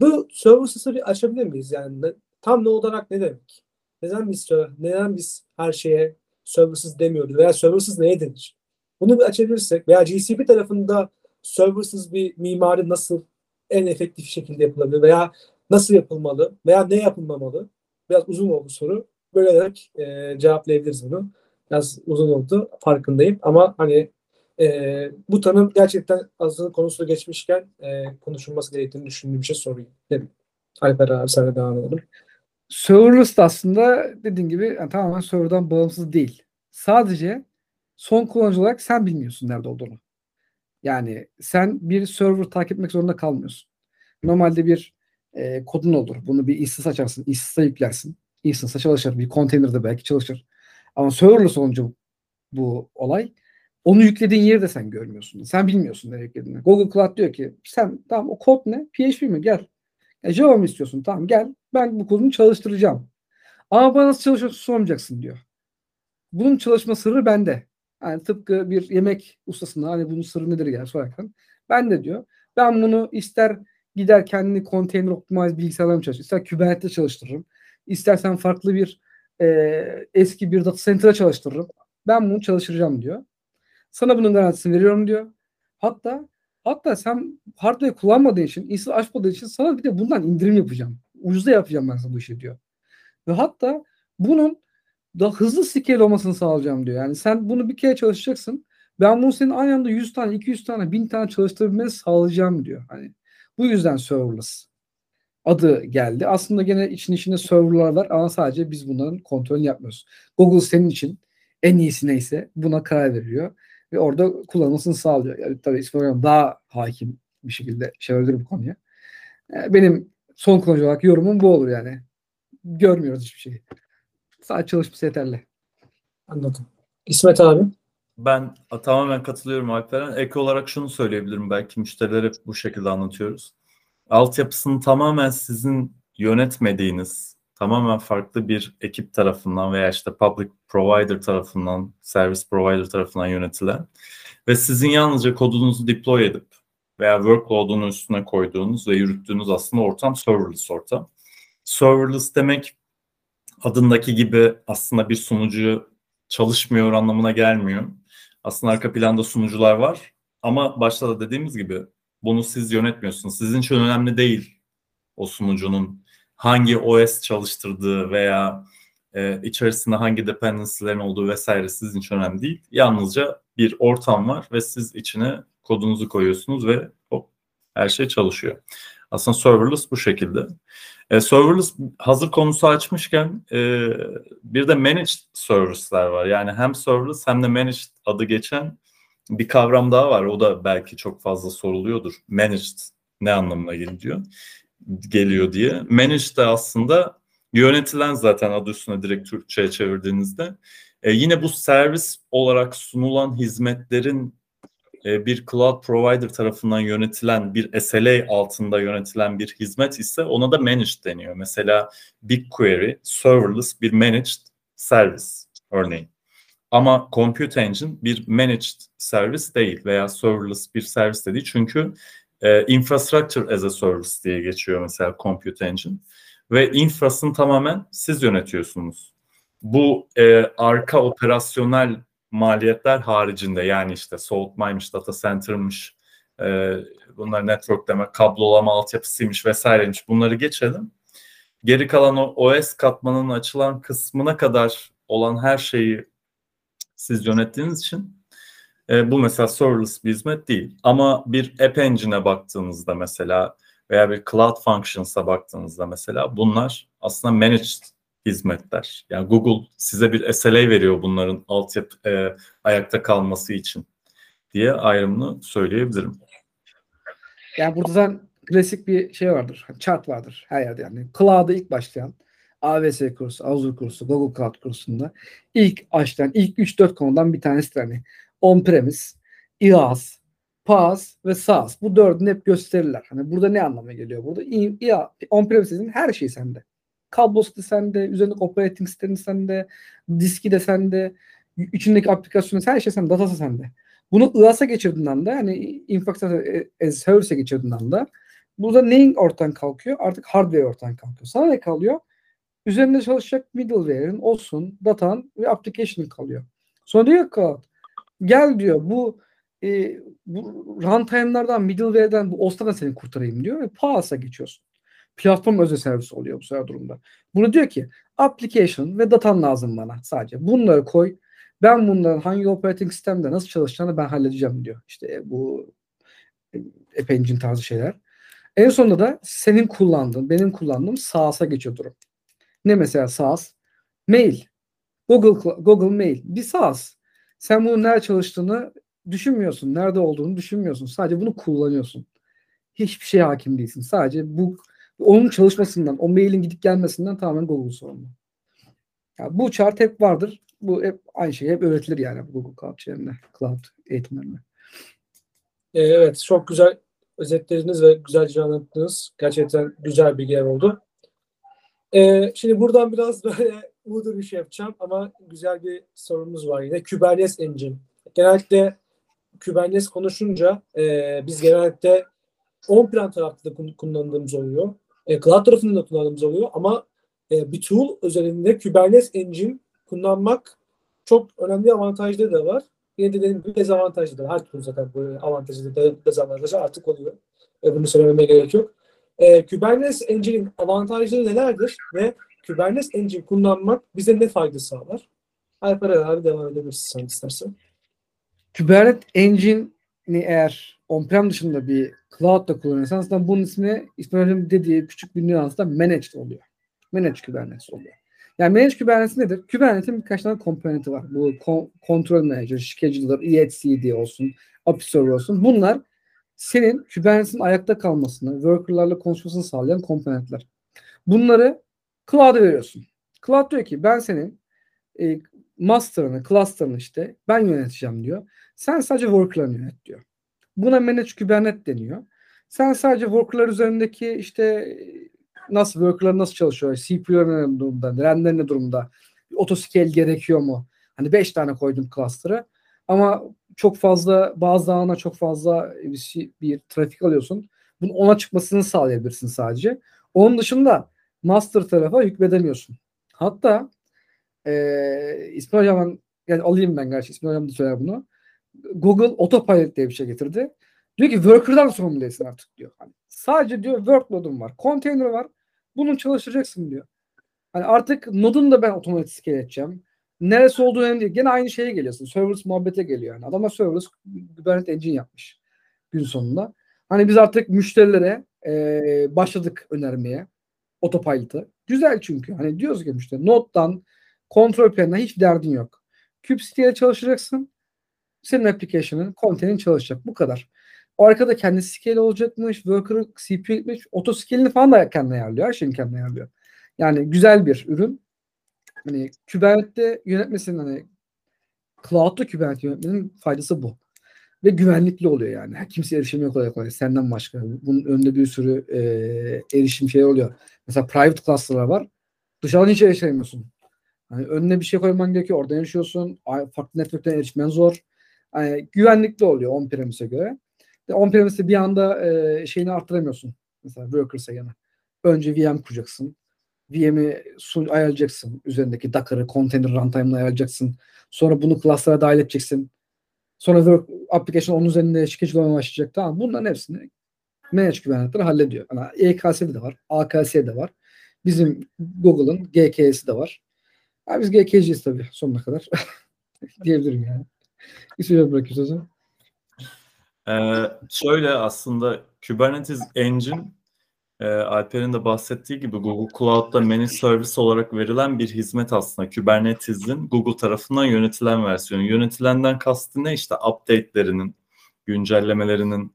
Bu services'ı bir açabilir miyiz? Yani ne, tam ne olarak ne demek? Neden biz neden biz her şeye services demiyoruz veya services neye denir? Bunu bir açabilirsek veya GCP tarafında serversiz bir mimari nasıl en efektif şekilde yapılabilir veya nasıl yapılmalı veya ne yapılmamalı? Biraz uzun oldu soru. Böyle olarak e, cevaplayabiliriz bunu. Biraz uzun oldu farkındayım ama hani e, bu tanım gerçekten aslında konusu geçmişken e, konuşulması gerektiğini düşündüğüm bir şey sorayım. Dedim. Alper abi sana devam edelim. Serverless da aslında dediğin gibi yani tamamen serverdan bağımsız değil. Sadece son kullanıcı olarak sen bilmiyorsun nerede olduğunu. Yani sen bir server takip etmek zorunda kalmıyorsun. Normalde bir e, kodun olur. Bunu bir instance açarsın. Instance'a yüklersin. Instance'a çalışır. Bir container'da belki çalışır. Ama serverless olunca bu olay onu yüklediğin yeri de sen görmüyorsun. Sen bilmiyorsun nereye yüklediğini. Google Cloud diyor ki sen tamam o kod ne? PHP mi? Gel. E, Java mı istiyorsun? Tamam gel. Ben bu kodunu çalıştıracağım. Ama bana nasıl çalışıyorsun sormayacaksın diyor. Bunun çalışma sırrı bende. Yani tıpkı bir yemek ustasına hani bunun sırrı nedir yani sorarken. Ben de diyor. Ben bunu ister gider kendini container optimize bilgisayarlarım çalıştırırım. İster Kubernetes çalıştırırım. İstersen farklı bir e, eski bir data center'a çalıştırırım. Ben bunu çalıştıracağım diyor. Sana bunun garantisini veriyorum diyor. Hatta hatta sen hardware kullanmadığın için, insan açmadığın için sana bir de bundan indirim yapacağım. Ucuza yapacağım ben sana bu işi diyor. Ve hatta bunun daha hızlı scale olmasını sağlayacağım diyor. Yani sen bunu bir kere çalışacaksın. Ben bunu senin aynı anda 100 tane, 200 tane, 1000 tane çalıştırabilmeni sağlayacağım diyor. Hani bu yüzden serverless adı geldi. Aslında gene için içinde serverlar var ama sadece biz bunların kontrolünü yapmıyoruz. Google senin için en iyisi neyse buna karar veriyor ve orada kullanılmasını sağlıyor. Yani tabii İsmail daha hakim bir şekilde şey bu konuya. Ee, benim son kullanıcı olarak yorumum bu olur yani. Görmüyoruz hiçbir şeyi. Sadece çalışması yeterli. Anladım. İsmet abi? Ben tamamen katılıyorum Alperen. Ek olarak şunu söyleyebilirim. Belki müşterilere bu şekilde anlatıyoruz. Altyapısını tamamen sizin yönetmediğiniz, tamamen farklı bir ekip tarafından veya işte public provider tarafından, service provider tarafından yönetilen ve sizin yalnızca kodunuzu deploy edip veya workload'unu üstüne koyduğunuz ve yürüttüğünüz aslında ortam serverless ortam. Serverless demek adındaki gibi aslında bir sunucu çalışmıyor anlamına gelmiyor. Aslında arka planda sunucular var ama başta da dediğimiz gibi bunu siz yönetmiyorsunuz. Sizin için önemli değil o sunucunun hangi OS çalıştırdığı veya e, içerisinde hangi dependency'lerin olduğu vesaire sizin için önemli değil. Yalnızca bir ortam var ve siz içine kodunuzu koyuyorsunuz ve hop her şey çalışıyor. Aslında serverless bu şekilde. E, serverless hazır konusu açmışken e, bir de managed service'ler var. Yani hem serverless hem de managed adı geçen bir kavram daha var. O da belki çok fazla soruluyordur. Managed ne anlamına geliyor? Geliyor diye. Managed de aslında yönetilen zaten adı üstüne direkt Türkçe'ye çevirdiğinizde. E, yine bu servis olarak sunulan hizmetlerin e, bir cloud provider tarafından yönetilen bir SLA altında yönetilen bir hizmet ise ona da managed deniyor. Mesela BigQuery serverless bir managed service örneğin. Ama Compute Engine bir managed service değil veya serverless bir servis de değil. Çünkü e, infrastructure as a service diye geçiyor mesela Compute Engine. ve infrasını tamamen siz yönetiyorsunuz. Bu e, arka operasyonel maliyetler haricinde yani işte soğutmaymış, data center'mış, e, bunlar networkleme, kablolama altyapısıymış vesaireymiş bunları geçelim. Geri kalan o OS katmanının açılan kısmına kadar olan her şeyi siz yönettiğiniz için e, bu mesela serverless bir hizmet değil. Ama bir App Engine'e baktığınızda mesela veya bir Cloud Functions'a baktığınızda mesela bunlar aslında managed hizmetler. Yani Google size bir SLA veriyor bunların altyapı e, ayakta kalması için diye ayrımını söyleyebilirim. Yani burada zaten klasik bir şey vardır. Chart vardır her yerde yani. Cloud'a ilk başlayan AWS kursu, Azure kursu, Google Cloud kursunda ilk açtan ilk 3-4 konudan bir tanesi hani on-premise, IaaS, PaaS ve SaaS. Bu dördünü hep gösterirler. Hani burada ne anlama geliyor? Burada on-premise'in her şeyi sende. Kablosu da sende, üzerindeki operating sistemi sende, diski de sende, içindeki aplikasyonu her şey sende, datası sende. Bunu IaaS'a geçirdiğin anda yani Infrastructure as Service'e geçirdiğin anda burada neyin ortadan kalkıyor? Artık hardware ortadan kalkıyor. Sana ne kalıyor? Üzerinde çalışacak middleware'in, olsun, datan ve application kalıyor. Sonra diyor ki gel diyor bu e, bu runtime'lardan, middleware'den bu OS'tan seni kurtarayım diyor ve PaaS'a geçiyorsun. Platform özel servis oluyor bu sefer durumda. Bunu diyor ki application ve datan lazım bana sadece. Bunları koy. Ben bunların hangi operating sistemde nasıl çalışacağını ben halledeceğim diyor. İşte bu App Engine tarzı şeyler. En sonunda da senin kullandığın, benim kullandığım SaaS'a geçiyor durum. Ne mesela SaaS? Mail. Google Google Mail. Bir SaaS. Sen bunun nerede çalıştığını düşünmüyorsun. Nerede olduğunu düşünmüyorsun. Sadece bunu kullanıyorsun. Hiçbir şeye hakim değilsin. Sadece bu onun çalışmasından, o mailin gidip gelmesinden tamamen Google sorumlu. Yani bu chart hep vardır. Bu hep aynı şey hep öğretilir yani Google Cloud şeylerinde, Cloud eğitimlerinde. Ee, evet, çok güzel özetleriniz ve güzelce anlattınız. Gerçekten güzel bilgiler oldu. Ee, şimdi buradan biraz böyle Uğur'da bir şey yapacağım ama güzel bir sorumuz var yine. Kubernetes Engine. Genellikle Kubernetes konuşunca e, biz genellikle on-prem tarafta da kullandığımız oluyor. E, cloud tarafında da kullandığımız oluyor ama e, bir tool üzerinde Kubernetes Engine kullanmak çok önemli avantajları da var. Yine de dediğim gibi dezavantajlı da. Her türlü zaten böyle avantajlı da dezavantajlı artık oluyor. E, bunu söylememe gerek yok. E, Kubernetes Engine'in avantajları nelerdir ve Kubernetes Engine kullanmak bize ne fayda sağlar? Alper abi devam edebilirsin sen istersen. Kubernetes Engine'i eğer on-prem dışında bir cloud'da kullanıyorsan aslında bunun ismi İsmail'in dediği küçük bir nüansda managed oluyor. Managed Kubernetes oluyor. Yani managed Kubernetes nedir? Kubernetes'in birkaç tane komponenti var. Bu control manager, scheduler, etcd olsun, API server olsun. Bunlar senin Kubernetes'in ayakta kalmasını, worker'larla konuşmasını sağlayan komponentler. Bunları cloud'a veriyorsun. Cloud diyor ki ben senin e, master'ını, cluster'ını işte ben yöneteceğim diyor. Sen sadece worker'larını yönet diyor. Buna manage Kubernetes deniyor. Sen sadece worker'lar üzerindeki işte nasıl worker'lar nasıl çalışıyor? CPU'ların ne durumda? RAM'ler ne durumda? Otoscale gerekiyor mu? Hani 5 tane koydum cluster'ı ama çok fazla bazı alana çok fazla bir, şey, bir trafik alıyorsun. Bunun ona çıkmasını sağlayabilirsin sadece. Onun dışında master tarafa hükmedemiyorsun. Hatta e, İsmail Hocam yani alayım ben gerçi İsmail Hocam da söyler bunu. Google Autopilot diye bir şey getirdi. Diyor ki worker'dan sorumlu değilsin artık diyor. Hani sadece diyor workload'un var. Container var. Bunun çalıştıracaksın diyor. Hani artık nodun da ben otomatik edeceğim. Neresi olduğu önemli değil. Gene aynı şeye geliyorsun. Serverless muhabbete geliyor yani. Adama serverless Kubernetes engine yapmış gün sonunda. Hani biz artık müşterilere e, başladık önermeye autopilot'ı. Güzel çünkü. Hani diyoruz ki müşteri nottan kontrol planinden hiç derdin yok. Kubecity'ye çalışacaksın. Senin application'ın, container'in çalışacak. Bu kadar. O arkada kendi scale olacakmış. Worker'ı CPU gitmiş. Auto scale'ini falan da kendine ayarlıyor. Her şeyini kendine ayarlıyor. Yani güzel bir ürün. Hani Kubernetes'te yönetmesinin hani Cloud'da Kubernetes yönetmenin faydası bu. Ve güvenlikli oluyor yani. Kimse erişemiyor kolay kolay. Senden başka. Bunun önünde bir sürü e, erişim şey oluyor. Mesela private cluster'lar var. Dışarıdan hiç erişemiyorsun. Hani önüne bir şey koyman gerekiyor. Oradan erişiyorsun. Farklı network'ten erişmen zor. Yani güvenlikli oluyor on-premise'e göre. On-premise'de bir anda e, şeyini arttıramıyorsun. Mesela worker sayını. Önce VM kuracaksın. VM'i sun ayarlayacaksın. Üzerindeki Docker'ı, container runtime'ını ayarlayacaksın. Sonra bunu class'lara dahil edeceksin. Sonra work application onun üzerinde schedule'lamaya başlayacak. Tamam. Bunların hepsini manage güvenlikleri hallediyor. Yani EKS'de de var. AKS'de de var. Bizim Google'ın GKS'i de var. Abi biz GKC'yiz tabii sonuna kadar. Diyebilirim yani. İsmail bırakıyoruz o zaman. Ee, şöyle aslında Kubernetes Engine e, Alper'in de bahsettiği gibi Google Cloud'da managed service olarak verilen bir hizmet aslında. Kubernetes'in Google tarafından yönetilen versiyonu. Yönetilenden kastı ne? İşte update'lerinin, güncellemelerinin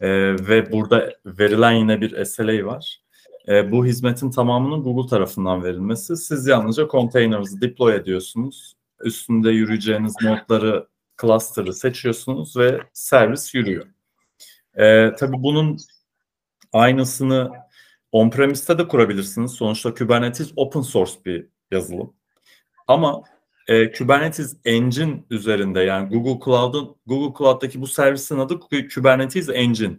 e, ve burada verilen yine bir SLA var. E, bu hizmetin tamamının Google tarafından verilmesi. Siz yalnızca container'ınızı deploy ediyorsunuz. Üstünde yürüyeceğiniz notları, cluster'ı seçiyorsunuz ve servis yürüyor. E, tabii bunun aynısını on-premise'te de kurabilirsiniz. Sonuçta Kubernetes open source bir yazılım. Ama e, Kubernetes Engine üzerinde yani Google Cloud'un Google Cloud'daki bu servisin adı Kubernetes Engine.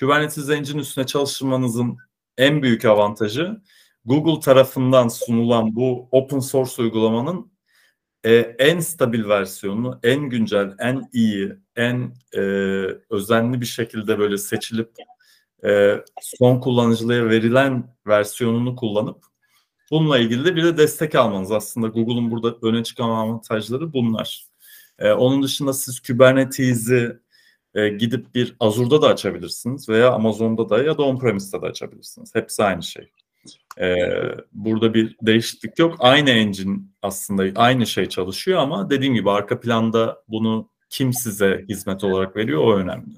Kubernetes Engine üstüne çalışmanızın en büyük avantajı Google tarafından sunulan bu open source uygulamanın e, en stabil versiyonu, en güncel, en iyi, en e, özenli bir şekilde böyle seçilip e, son kullanıcıya verilen versiyonunu kullanıp bununla ilgili de bir de destek almanız. Aslında Google'un burada öne çıkan avantajları bunlar. E, onun dışında siz Kubernetes'i e, gidip bir Azure'da da açabilirsiniz veya Amazon'da da ya da on-premise'de de açabilirsiniz. Hepsi aynı şey. E, burada bir değişiklik yok. Aynı engine aslında aynı şey çalışıyor ama dediğim gibi arka planda bunu kim size hizmet olarak veriyor o önemli.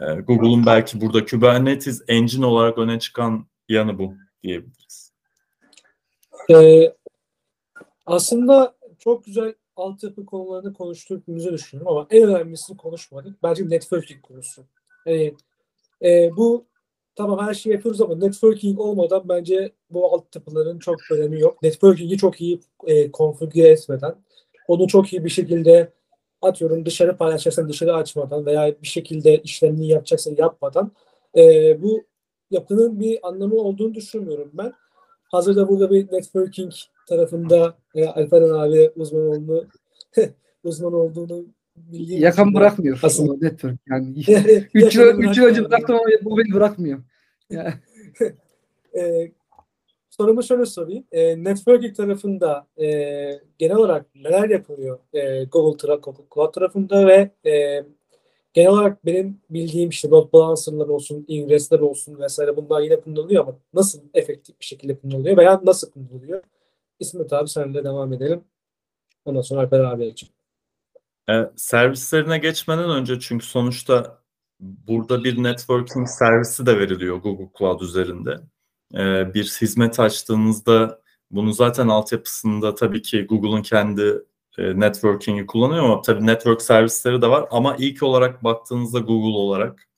E, Google'un belki burada Kubernetes engine olarak öne çıkan yanı bu diyebiliriz. Ee, aslında çok güzel altyapı konularını konuştuğumuzu düşünüyorum ama en önemlisini konuşmadık. Bence networking konusu. Yani, e, bu tamam her şeyi yapıyoruz ama networking olmadan bence bu altyapıların çok önemi yok. Networking'i çok iyi e, konfigüre etmeden, onu çok iyi bir şekilde atıyorum dışarı paylaşacaksan dışarı açmadan veya bir şekilde işlemini yapacaksan yapmadan e, bu yapının bir anlamı olduğunu düşünmüyorum ben. Hazırda burada bir networking tarafında e, Alperen abi uzman olduğunu uzman olduğunu için bırakmıyor aslında. network yani. Yani 3 yıl, üç yıl önce bıraktım ama bu beni bırakmıyor. Ya, E, sorumu şöyle sorayım. E, networking tarafında e, genel olarak neler yapılıyor e, Google, Google Cloud tarafında ve e, genel olarak benim bildiğim işte load balancer'lar olsun, ingress'ler olsun vesaire bunlar yine kullanılıyor ama nasıl efektif bir şekilde kullanılıyor veya nasıl kullanılıyor? İsmet abi senle devam edelim. Ondan sonra Alper abi için. E, servislerine geçmeden önce çünkü sonuçta burada bir networking servisi de veriliyor Google Cloud üzerinde. E, bir hizmet açtığınızda bunu zaten altyapısında tabii ki Google'un kendi e, networking'i kullanıyor ama tabii network servisleri de var. Ama ilk olarak baktığınızda Google olarak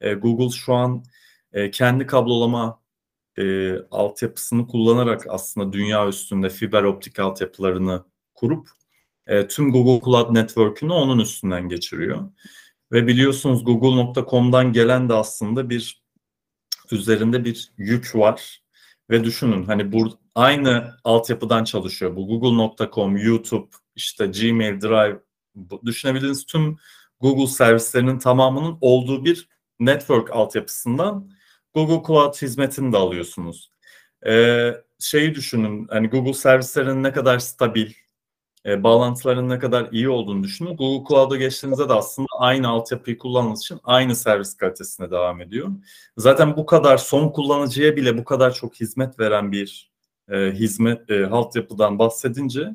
e, Google şu an e, kendi kablolama e, altyapısını kullanarak aslında dünya üstünde fiber optik altyapılarını kurup e, tüm Google Cloud Network'ünü onun üstünden geçiriyor. Ve biliyorsunuz Google.com'dan gelen de aslında bir üzerinde bir yük var. Ve düşünün hani bu aynı altyapıdan çalışıyor. Bu Google.com, YouTube, işte Gmail, Drive düşünebildiğiniz tüm Google servislerinin tamamının olduğu bir network altyapısından Google Cloud hizmetini de alıyorsunuz. Ee, şeyi düşünün hani Google servislerinin ne kadar stabil, e, bağlantıların ne kadar iyi olduğunu düşünün. Google Cloud'a geçtiğinizde de aslında aynı altyapıyı kullandığınız için aynı servis kalitesine devam ediyor. Zaten bu kadar son kullanıcıya bile bu kadar çok hizmet veren bir e, hizmet e, altyapıdan bahsedince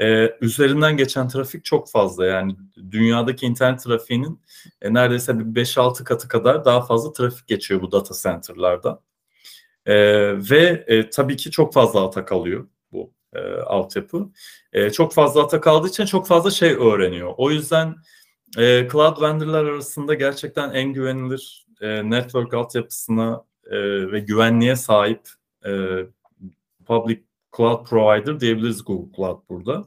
e, üzerinden geçen trafik çok fazla. Yani dünyadaki internet trafiğinin e, neredeyse bir 5-6 katı kadar daha fazla trafik geçiyor bu data center'larda. E, ve e, tabii ki çok fazla atak alıyor e, altyapı. E, çok fazla atak aldığı için çok fazla şey öğreniyor. O yüzden e, cloud vendorlar arasında gerçekten en güvenilir e, network altyapısına e, ve güvenliğe sahip e, public cloud provider diyebiliriz Google Cloud burada.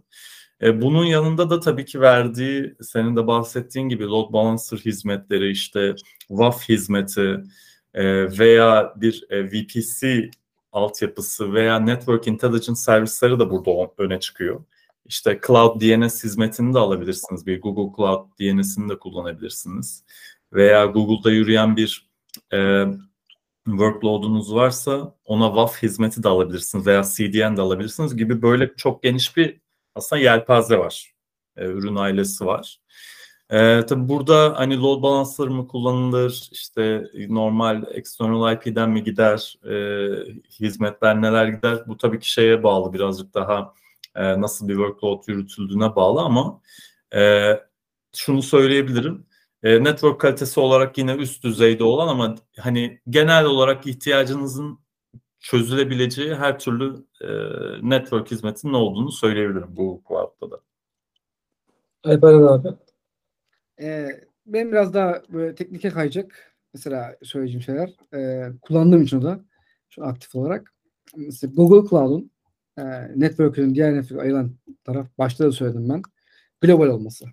E, bunun yanında da tabii ki verdiği senin de bahsettiğin gibi load balancer hizmetleri işte WAF hizmeti e, veya bir e, VPC altyapısı veya network intelligence servisleri de burada öne çıkıyor. İşte Cloud DNS hizmetini de alabilirsiniz. Bir Google Cloud DNS'ini de kullanabilirsiniz. Veya Google'da yürüyen bir e, workload'unuz varsa ona WAF hizmeti de alabilirsiniz veya CDN de alabilirsiniz gibi böyle çok geniş bir aslında yelpaze var. E, ürün ailesi var. E, tabii burada hani load balancer mı kullanılır, işte normal external IP'den mi gider, e, hizmetler neler gider bu tabii ki şeye bağlı birazcık daha e, nasıl bir workload yürütüldüğüne bağlı ama e, şunu söyleyebilirim. E, network kalitesi olarak yine üst düzeyde olan ama hani genel olarak ihtiyacınızın çözülebileceği her türlü e, network hizmetinin olduğunu söyleyebilirim bu Cloud'da da. Alperen abi. Benim biraz daha böyle teknike kayacak mesela söyleyeceğim şeyler. Ee, kullandığım için o da şu aktif olarak. Mesela Google Cloud'un e, network'ün diğer network ayıran taraf başta da söyledim ben. Global olması.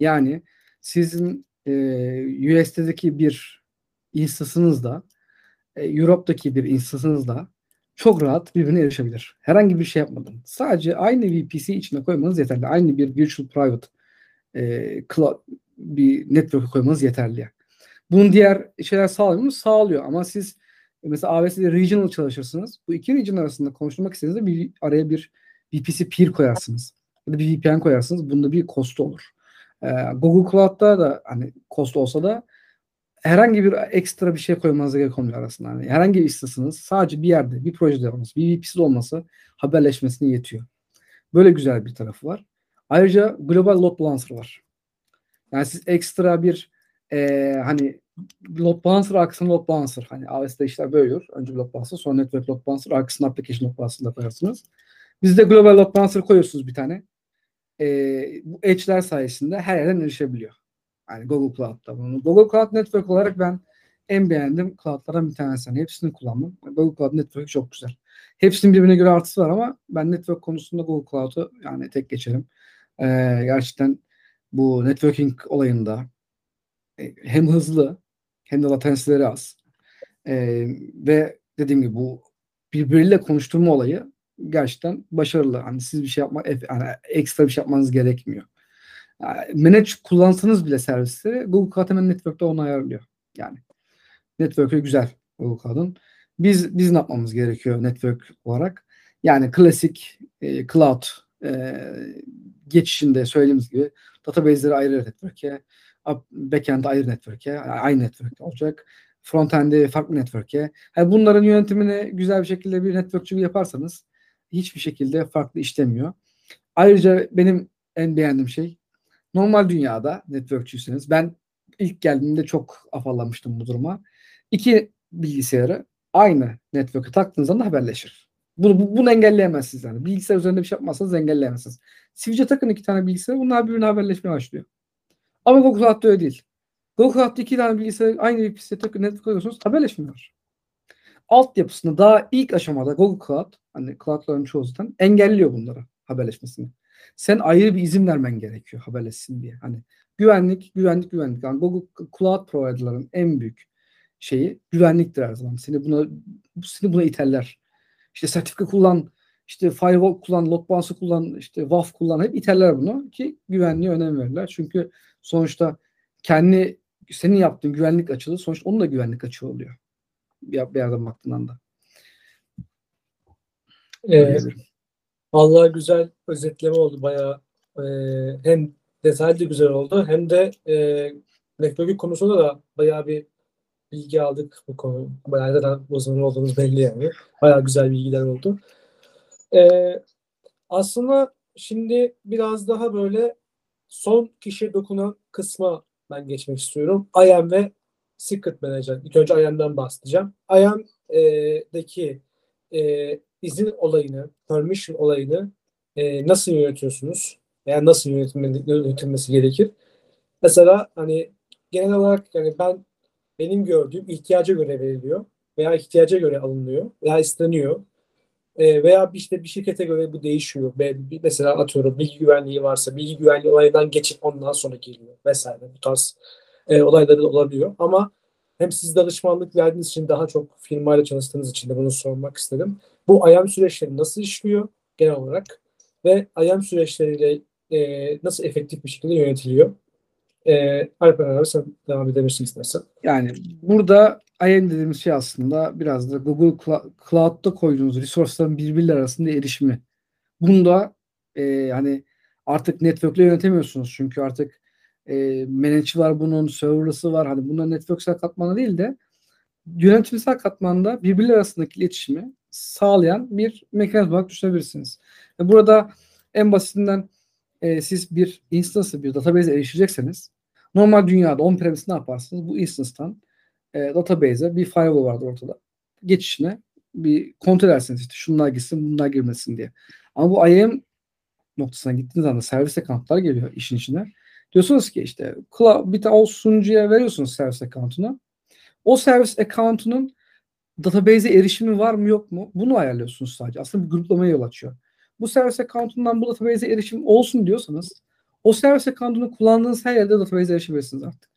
Yani sizin e, US'deki bir instansınızda e, Europe'daki bir instansınızda çok rahat birbirine erişebilir. Herhangi bir şey yapmadan. Sadece aynı VPC içine koymanız yeterli. Aynı bir virtual private e, cloud, bir network koymanız yeterli. Bunun diğer şeyler sağlıyor mu? Sağlıyor. Ama siz mesela AWS'de regional çalışırsınız. Bu iki region arasında konuşmak istediğinizde bir araya bir VPC peer koyarsınız. Ya da bir VPN koyarsınız. Bunda bir cost olur. Ee, Google Cloud'da da hani cost olsa da herhangi bir ekstra bir şey koymanıza gerek olmuyor arasında. Yani herhangi bir istasınız sadece bir yerde bir projede olması, bir VPC'de olması haberleşmesine yetiyor. Böyle güzel bir tarafı var. Ayrıca Global Load Balancer var. Yani siz ekstra bir e, hani load balancer arkasına load balancer. Hani AWS'de işler böyle olur. Önce load balancer sonra network load balancer arkasına application load balancer koyarsınız. Bizde global load balancer koyuyorsunuz bir tane. E, bu edge'ler sayesinde her yerden erişebiliyor. Yani Google Cloud'da bunu. Google Cloud Network olarak ben en beğendiğim cloudlardan bir tanesi. Yani hepsini kullandım. Google Cloud Network çok güzel. Hepsinin birbirine göre artısı var ama ben network konusunda Google Cloud'u yani tek geçerim. Ee, gerçekten bu networking olayında e, hem hızlı hem de latensileri az. Ee, ve dediğim gibi bu birbiriyle konuşturma olayı gerçekten başarılı. Hani siz bir şey yapmak, yani ekstra bir şey yapmanız gerekmiyor. Yani manage kullansanız bile servisleri Google Cloud hemen network'te onu ayarlıyor. Yani network'ü güzel Google Cloud'un. Biz biz ne yapmamız gerekiyor network olarak? Yani klasik e, cloud e, geçişinde söylediğimiz gibi database'leri ayrı network'e, backend ayrı network'e, aynı network'te olacak. Frontend'i farklı network'e. Yani bunların yönetimini güzel bir şekilde bir networkçü yaparsanız hiçbir şekilde farklı işlemiyor. Ayrıca benim en beğendiğim şey normal dünyada networkçüyseniz ben ilk geldiğimde çok afallamıştım bu duruma. İki bilgisayarı aynı network'e taktığınız anda haberleşir. Bunu, bu, bunu engelleyemezsiniz yani. Bilgisayar üzerinde bir şey yapmazsanız engelleyemezsiniz. Switch'e takın iki tane bilgisayar bunlar birbirine haberleşmeye başlıyor. Ama Google Cloud'da öyle değil. Google Cloud'da iki tane bilgisayar aynı bir bilgisayara takın network koyuyorsunuz haberleşmiyorlar. Altyapısını daha ilk aşamada Google Cloud hani cloudların çoğu zaten engelliyor bunları haberleşmesini. Sen ayrı bir izin vermen gerekiyor haberleşsin diye. Hani güvenlik, güvenlik, güvenlik. Yani Google Cloud provider'ların en büyük şeyi güvenliktir her zaman. Seni buna seni buna iterler. İşte sertifika kullan, işte firewall kullan, load balancer kullan, işte WAF kullan hep iterler bunu ki güvenliğe önem verirler. Çünkü sonuçta kendi senin yaptığın güvenlik açığı sonuçta onun da güvenlik açığı oluyor. Bir, bir yerden baktığından da. Ee, vallahi güzel özetleme oldu bayağı. Ee, hem detaylı güzel oldu hem de e, networking konusunda da bayağı bir bilgi aldık bu konu. Bayağı da uzman olduğumuz belli yani. Bayağı güzel bilgiler oldu. Ee, aslında şimdi biraz daha böyle son kişiye dokunan kısma ben geçmek istiyorum. IAM ve Secret Manager. İlk önce IAM'dan bahsedeceğim. IAM'deki e, izin olayını, permission olayını e, nasıl yönetiyorsunuz? Veya nasıl yönetilmesi gerekir? Mesela hani genel olarak yani ben benim gördüğüm ihtiyaca göre veriliyor veya ihtiyaca göre alınıyor veya isteniyor. E, veya işte bir şirkete göre bu değişiyor. Mesela atıyorum bilgi güvenliği varsa bilgi güvenliği olayından geçip ondan sonra geliyor vesaire. Bu tarz e, olayları da olabiliyor. Ama hem siz danışmanlık verdiğiniz için daha çok firmayla çalıştığınız için de bunu sormak istedim. Bu IAM süreçleri nasıl işliyor genel olarak ve IAM süreçleriyle e, nasıl efektif bir şekilde yönetiliyor? E, Alper abi sen devam edebilirsin istersen. Yani burada IAM dediğimiz şey aslında biraz da Google Cloud'da koyduğunuz resource'ların birbirleri arasında erişimi. Bunda e, hani artık network'le yönetemiyorsunuz çünkü artık e, manage var bunun, server'lısı var. Hani bunlar networksel katmanı değil de yönetimsel katmanda birbirleri arasındaki iletişimi sağlayan bir mekanizma olarak düşünebilirsiniz. Burada en basitinden e, siz bir instance'ı, bir database'e erişecekseniz normal dünyada on-premise ne yaparsınız? Bu instance'tan e, database'e bir firewall vardır ortada. Geçişine bir kontrol edersiniz işte şunlar gitsin bunlar girmesin diye. Ama bu IAM noktasına gittiğiniz anda servis account'lar geliyor işin içine. Diyorsunuz ki işte bir tane o sunucuya veriyorsunuz servis account'unu. O servis account'unun database'e erişimi var mı yok mu? Bunu ayarlıyorsunuz sadece. Aslında bir gruplamaya yol açıyor. Bu servis account'undan bu database'e erişim olsun diyorsanız o servis account'unu kullandığınız her yerde database'e erişebilirsiniz artık.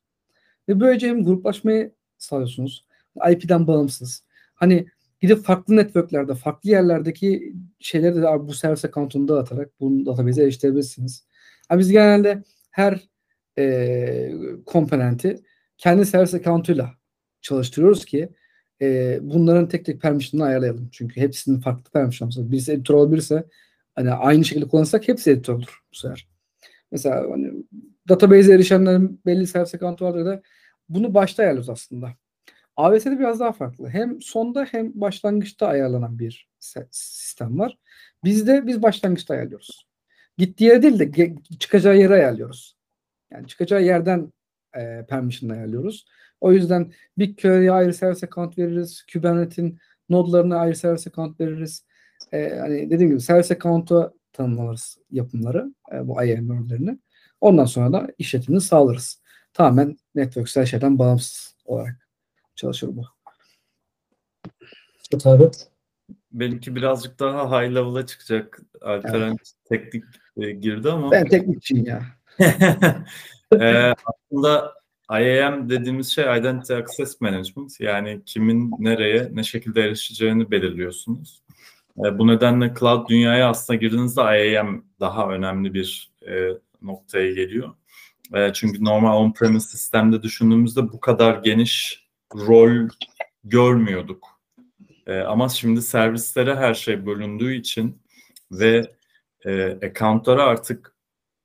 Ve böylece hem gruplaşmayı sağlıyorsunuz. IP'den bağımsız. Hani gidip farklı networklerde, farklı yerlerdeki şeyleri de bu servis account'unu dağıtarak bunu database'e eriştirebilirsiniz. Yani biz genelde her e, komponenti kendi servis account'uyla çalıştırıyoruz ki e, bunların tek tek permission'ını ayarlayalım. Çünkü hepsinin farklı permission'ı. Birisi editör olabilirse hani aynı şekilde kullanırsak hepsi editör olur bu sefer. Mesela hani database'e erişenlerin belli servis account'u vardır da bunu başta ayarlıyoruz aslında. AWS'de biraz daha farklı. Hem sonda hem başlangıçta ayarlanan bir sistem var. Bizde biz başlangıçta ayarlıyoruz. Gittiği yere değil de çıkacağı yere ayarlıyoruz. Yani çıkacağı yerden e, permission ayarlıyoruz. O yüzden BigQuery'e ayrı servis account veririz. Kubernetes'in nodlarına ayrı servis account veririz. E, hani dediğim gibi servis account'u tanımlarız yapımları, e, bu IAM örneğlerini. Ondan sonra da işletimini sağlarız. Tamamen networksel şeyden bağımsız olarak çalışır bu. Tabii. Benimki birazcık daha high level'a çıkacak. Alperen evet. teknik e, girdi ama. Ben teknikçiyim ya. e, aslında IAM dediğimiz şey Identity Access Management. Yani kimin nereye, ne şekilde erişeceğini belirliyorsunuz. E, bu nedenle cloud dünyaya aslında girdiğinizde IAM daha önemli bir e, noktaya geliyor. E, çünkü normal on-premise sistemde düşündüğümüzde bu kadar geniş rol görmüyorduk. E, ama şimdi servislere her şey bölündüğü için ve e, accountlara artık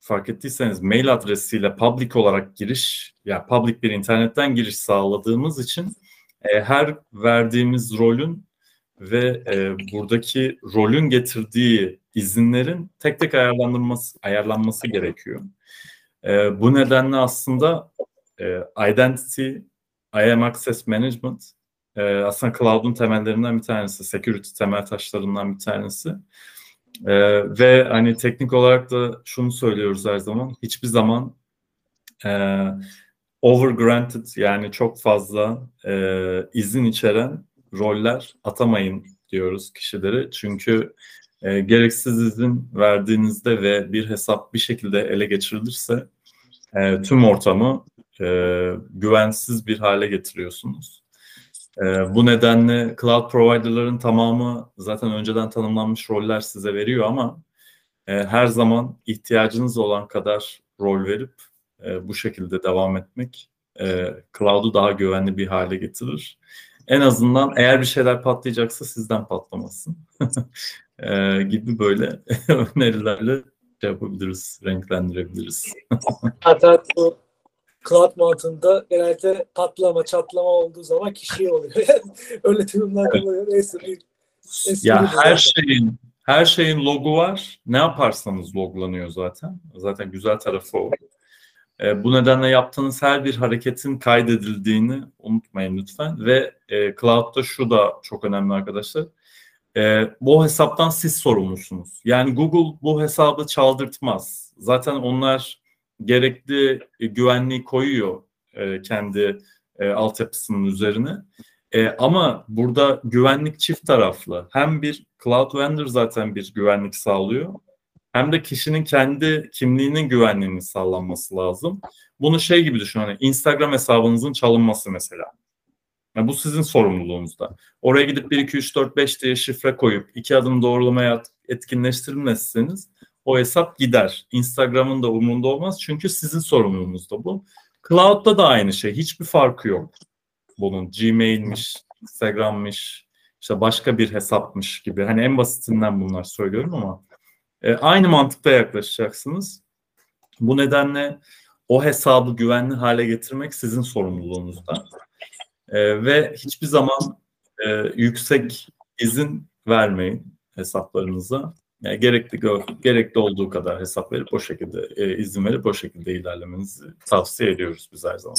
fark ettiyseniz mail adresiyle public olarak giriş, yani public bir internetten giriş sağladığımız için e, her verdiğimiz rolün ve e, buradaki rolün getirdiği izinlerin tek tek ayarlanması ayarlanması gerekiyor. E, bu nedenle aslında e, identity, IAM access management e, aslında cloud'un temellerinden bir tanesi, security temel taşlarından bir tanesi. E, ve hani teknik olarak da şunu söylüyoruz her zaman, hiçbir zaman e, over granted yani çok fazla e, izin içeren roller atamayın diyoruz kişilere. Çünkü e, gereksiz izin verdiğinizde ve bir hesap bir şekilde ele geçirilirse e, tüm ortamı e, güvensiz bir hale getiriyorsunuz. E, bu nedenle cloud providerların tamamı zaten önceden tanımlanmış roller size veriyor ama e, her zaman ihtiyacınız olan kadar rol verip e, bu şekilde devam etmek e, cloud'u daha güvenli bir hale getirir en azından eğer bir şeyler patlayacaksa sizden patlamasın e, gibi böyle önerilerle şey yapabiliriz, renklendirebiliriz. Zaten bu cloud mantığında genelde patlama, çatlama olduğu zaman kişiye oluyor. Öyle durumlar oluyor. Neyse bir ya her şeyin her şeyin logu var. Ne yaparsanız loglanıyor zaten. Zaten güzel tarafı o. E, bu nedenle yaptığınız her bir hareketin kaydedildiğini unutmayın lütfen. Ve e, Cloud'da şu da çok önemli arkadaşlar. E, bu hesaptan siz sorumlusunuz. Yani Google bu hesabı çaldırtmaz. Zaten onlar gerekli e, güvenliği koyuyor e, kendi e, altyapısının üzerine. E, ama burada güvenlik çift taraflı. Hem bir cloud vendor zaten bir güvenlik sağlıyor hem de kişinin kendi kimliğinin güvenliğinin sağlanması lazım. Bunu şey gibi düşün hani Instagram hesabınızın çalınması mesela. Yani bu sizin sorumluluğunuzda. Oraya gidip 1, 2, 3, 4, 5 diye şifre koyup iki adım doğrulamaya etkinleştirmezseniz o hesap gider. Instagram'ın da umurunda olmaz çünkü sizin sorumluluğunuzda bu. Cloud'da da aynı şey. Hiçbir farkı yok bunun. Gmail'miş, Instagram'mış, işte başka bir hesapmış gibi. Hani en basitinden bunlar söylüyorum ama e, aynı mantıkta yaklaşacaksınız. Bu nedenle o hesabı güvenli hale getirmek sizin sorumluluğunuzda. E, ve hiçbir zaman e, yüksek izin vermeyin hesaplarınıza. Yani gerekli gerekli olduğu kadar hesap verip o şekilde e, izin verip o şekilde ilerlemenizi tavsiye ediyoruz biz her zaman.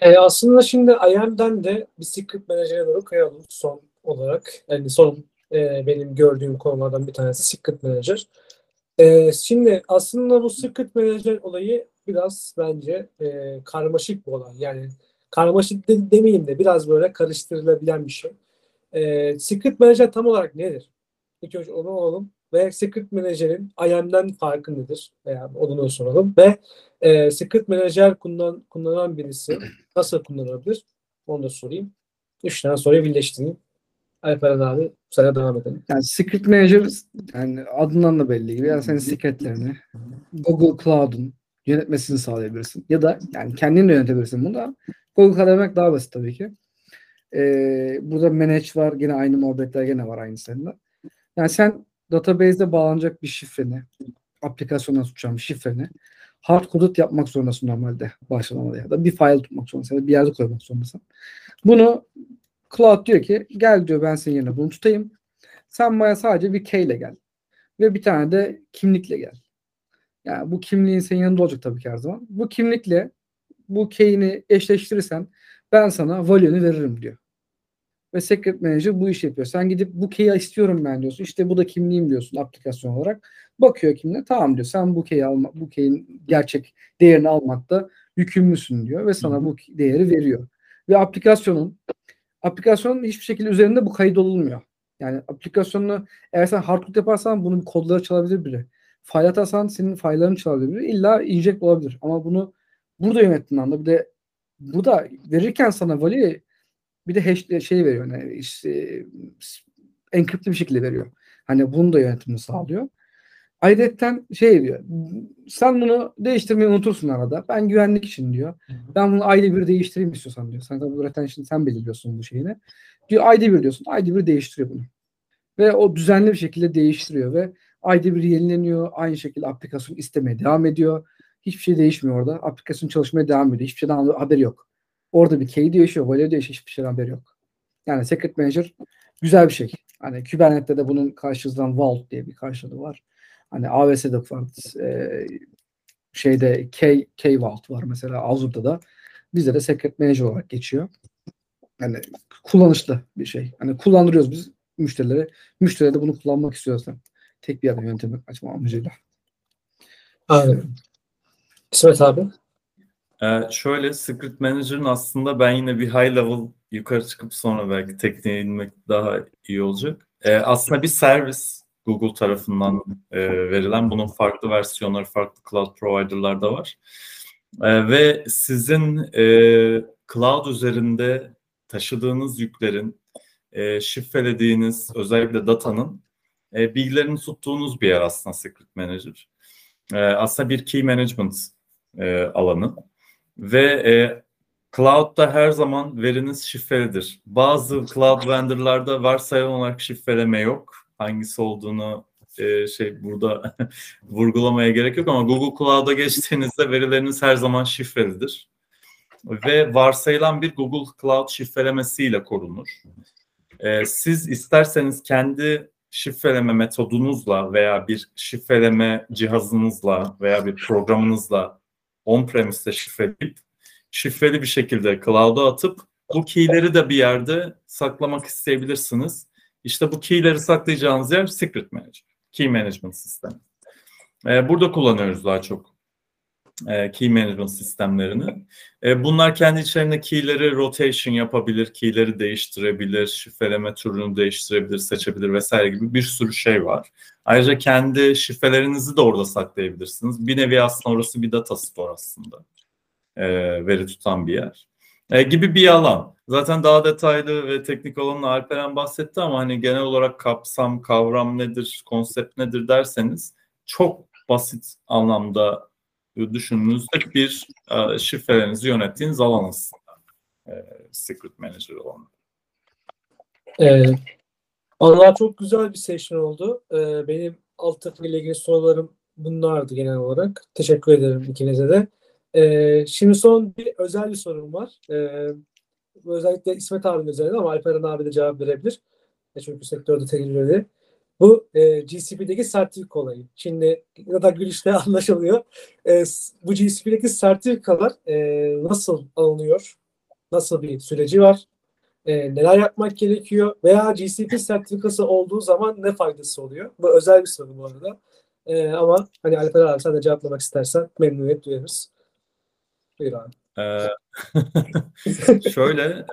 E, aslında şimdi IAM'den de bir secret manager'e doğru kayalım son olarak. Yani son e, benim gördüğüm konulardan bir tanesi secret manager. E, şimdi aslında bu secret manager olayı biraz bence e, karmaşık bir olay. Yani karmaşık de, demeyeyim de biraz böyle karıştırılabilen bir şey. E, secret manager tam olarak nedir? İlk önce onu alalım. Ve Secret Manager'in IAM'den farkı nedir? Veya onu soralım. Ve e, Secret Manager kullan, kullanan birisi nasıl kullanabilir? Onu da sorayım. Üç tane soruyu birleştireyim. Alperen abi sana devam edelim. Yani Secret Manager yani adından da belli gibi. Yani senin secretlerini Google Cloud'un yönetmesini sağlayabilirsin. Ya da yani kendin de yönetebilirsin bunu da. Google Cloud demek daha basit tabii ki. Ee, burada manage var. Gene aynı muhabbetler gene var aynı seninle. Yani sen database'de bağlanacak bir şifreni, aplikasyona tutacağım şifreni hard coded yapmak zorundasın normalde başlamada ya da bir file tutmak zorundasın ya da bir yerde koymak zorundasın. Bunu Cloud diyor ki gel diyor ben senin yerine bunu tutayım. Sen bana sadece bir key ile gel. Ve bir tane de kimlikle gel. Yani bu kimliğin senin yanında olacak tabii ki her zaman. Bu kimlikle bu key'ini eşleştirirsen ben sana value'ni veririm diyor ve Secret Manager bu işi yapıyor. Sen gidip bu key'i istiyorum ben diyorsun. İşte bu da kimliğim diyorsun aplikasyon olarak. Bakıyor kimliğe tamam diyor. Sen bu key'i alma, bu key'in gerçek değerini almakta yükümlüsün diyor ve sana bu değeri veriyor. Ve aplikasyonun aplikasyonun hiçbir şekilde üzerinde bu kayıt olunmuyor. Yani aplikasyonunu eğer sen hardcode yaparsan bunun kodları çalabilir biri. File atarsan senin file'larını çalabilir biri. İlla inject olabilir. Ama bunu burada yönettiğin anda bir de burada verirken sana value bir de hash şey veriyor. Yani işte, enkripte bir şekilde veriyor. Hani bunu da yönetimini sağlıyor. Ayrıca şey diyor. Sen bunu değiştirmeyi unutursun arada. Ben güvenlik için diyor. Ben bunu ayda bir değiştireyim istiyorsan diyor. Sen tabii retention sen belirliyorsun bu şeyini. Diyor ayda bir diyorsun. Ayda bir değiştiriyor bunu. Ve o düzenli bir şekilde değiştiriyor ve ayda bir yenileniyor. Aynı şekilde aplikasyon istemeye devam ediyor. Hiçbir şey değişmiyor orada. Aplikasyon çalışmaya devam ediyor. Hiçbir şeyden haberi yok. Orada bir key değişiyor, value değişiyor. Hiçbir şeyden haberi yok. Yani Secret Manager güzel bir şey. Hani Kubernetes'te de bunun karşılığından Vault diye bir karşılığı var. Hani AWS'de var. E, şeyde K, K Vault var mesela Azure'da da. Bizde de Secret Manager olarak geçiyor. Yani kullanışlı bir şey. Hani kullandırıyoruz biz müşterilere. Müşteri de bunu kullanmak istiyorsa tek bir yerden yöntemi açma amacıyla. Aynen. İsmet abi. Ee, şöyle Secret Manager'ın aslında ben yine bir high level yukarı çıkıp sonra belki tekniğe inmek daha iyi olacak. Ee, aslında bir servis Google tarafından e, verilen bunun farklı versiyonları farklı cloud provider'larda var. E, ve sizin e, cloud üzerinde taşıdığınız yüklerin, e, şifrelediğiniz özellikle datanın e, bilgilerini tuttuğunuz bir yer aslında Secret Manager. E, aslında bir key management e, alanı. Ve e, cloud'da her zaman veriniz şifrelidir. Bazı cloud vendor'larda varsayılan olarak şifreleme yok. Hangisi olduğunu e, şey burada vurgulamaya gerek yok ama Google Cloud'a geçtiğinizde verileriniz her zaman şifrelidir. Ve varsayılan bir Google Cloud şifrelemesiyle korunur. E, siz isterseniz kendi şifreleme metodunuzla veya bir şifreleme cihazınızla veya bir programınızla on-premise'te şifreleyip şifreli bir şekilde cloud'a atıp bu key'leri de bir yerde saklamak isteyebilirsiniz. İşte bu key'leri saklayacağınız yer Secret Manager, Key Management Sistemi. Ee, burada kullanıyoruz daha çok e, key management sistemlerini. E, bunlar kendi içerisinde key'leri rotation yapabilir, key'leri değiştirebilir, şifreleme türünü değiştirebilir, seçebilir vesaire gibi bir sürü şey var. Ayrıca kendi şifrelerinizi de orada saklayabilirsiniz. Bir nevi aslında orası bir data store aslında. E, veri tutan bir yer. E, gibi bir alan. Zaten daha detaylı ve teknik olanla Alperen bahsetti ama hani genel olarak kapsam, kavram nedir, konsept nedir derseniz çok basit anlamda düşündüğünüzde bir e, şifrelerinizi yönettiğiniz alan aslında. E, Secret Manager olan. Ee, Allah çok güzel bir session oldu. Ee, benim alt takım ilgili sorularım bunlardı genel olarak. Teşekkür ederim ikinize de. Ee, şimdi son bir özel bir sorum var. Ee, özellikle İsmet abinin üzerine ama Alperen abi de cevap verebilir. E çünkü sektörde tecrübeli. Bu e, GCP'deki sertifika olayı. Şimdi ya da gülüşte anlaşılıyor. E, bu GCP'deki sertifikalar e, nasıl alınıyor? Nasıl bir süreci var? E, neler yapmak gerekiyor? Veya GCP sertifikası olduğu zaman ne faydası oluyor? Bu özel bir soru bu arada. E, ama hani Alper abi sen de cevaplamak istersen memnuniyet duyarız. Buyur abi. Ee, şöyle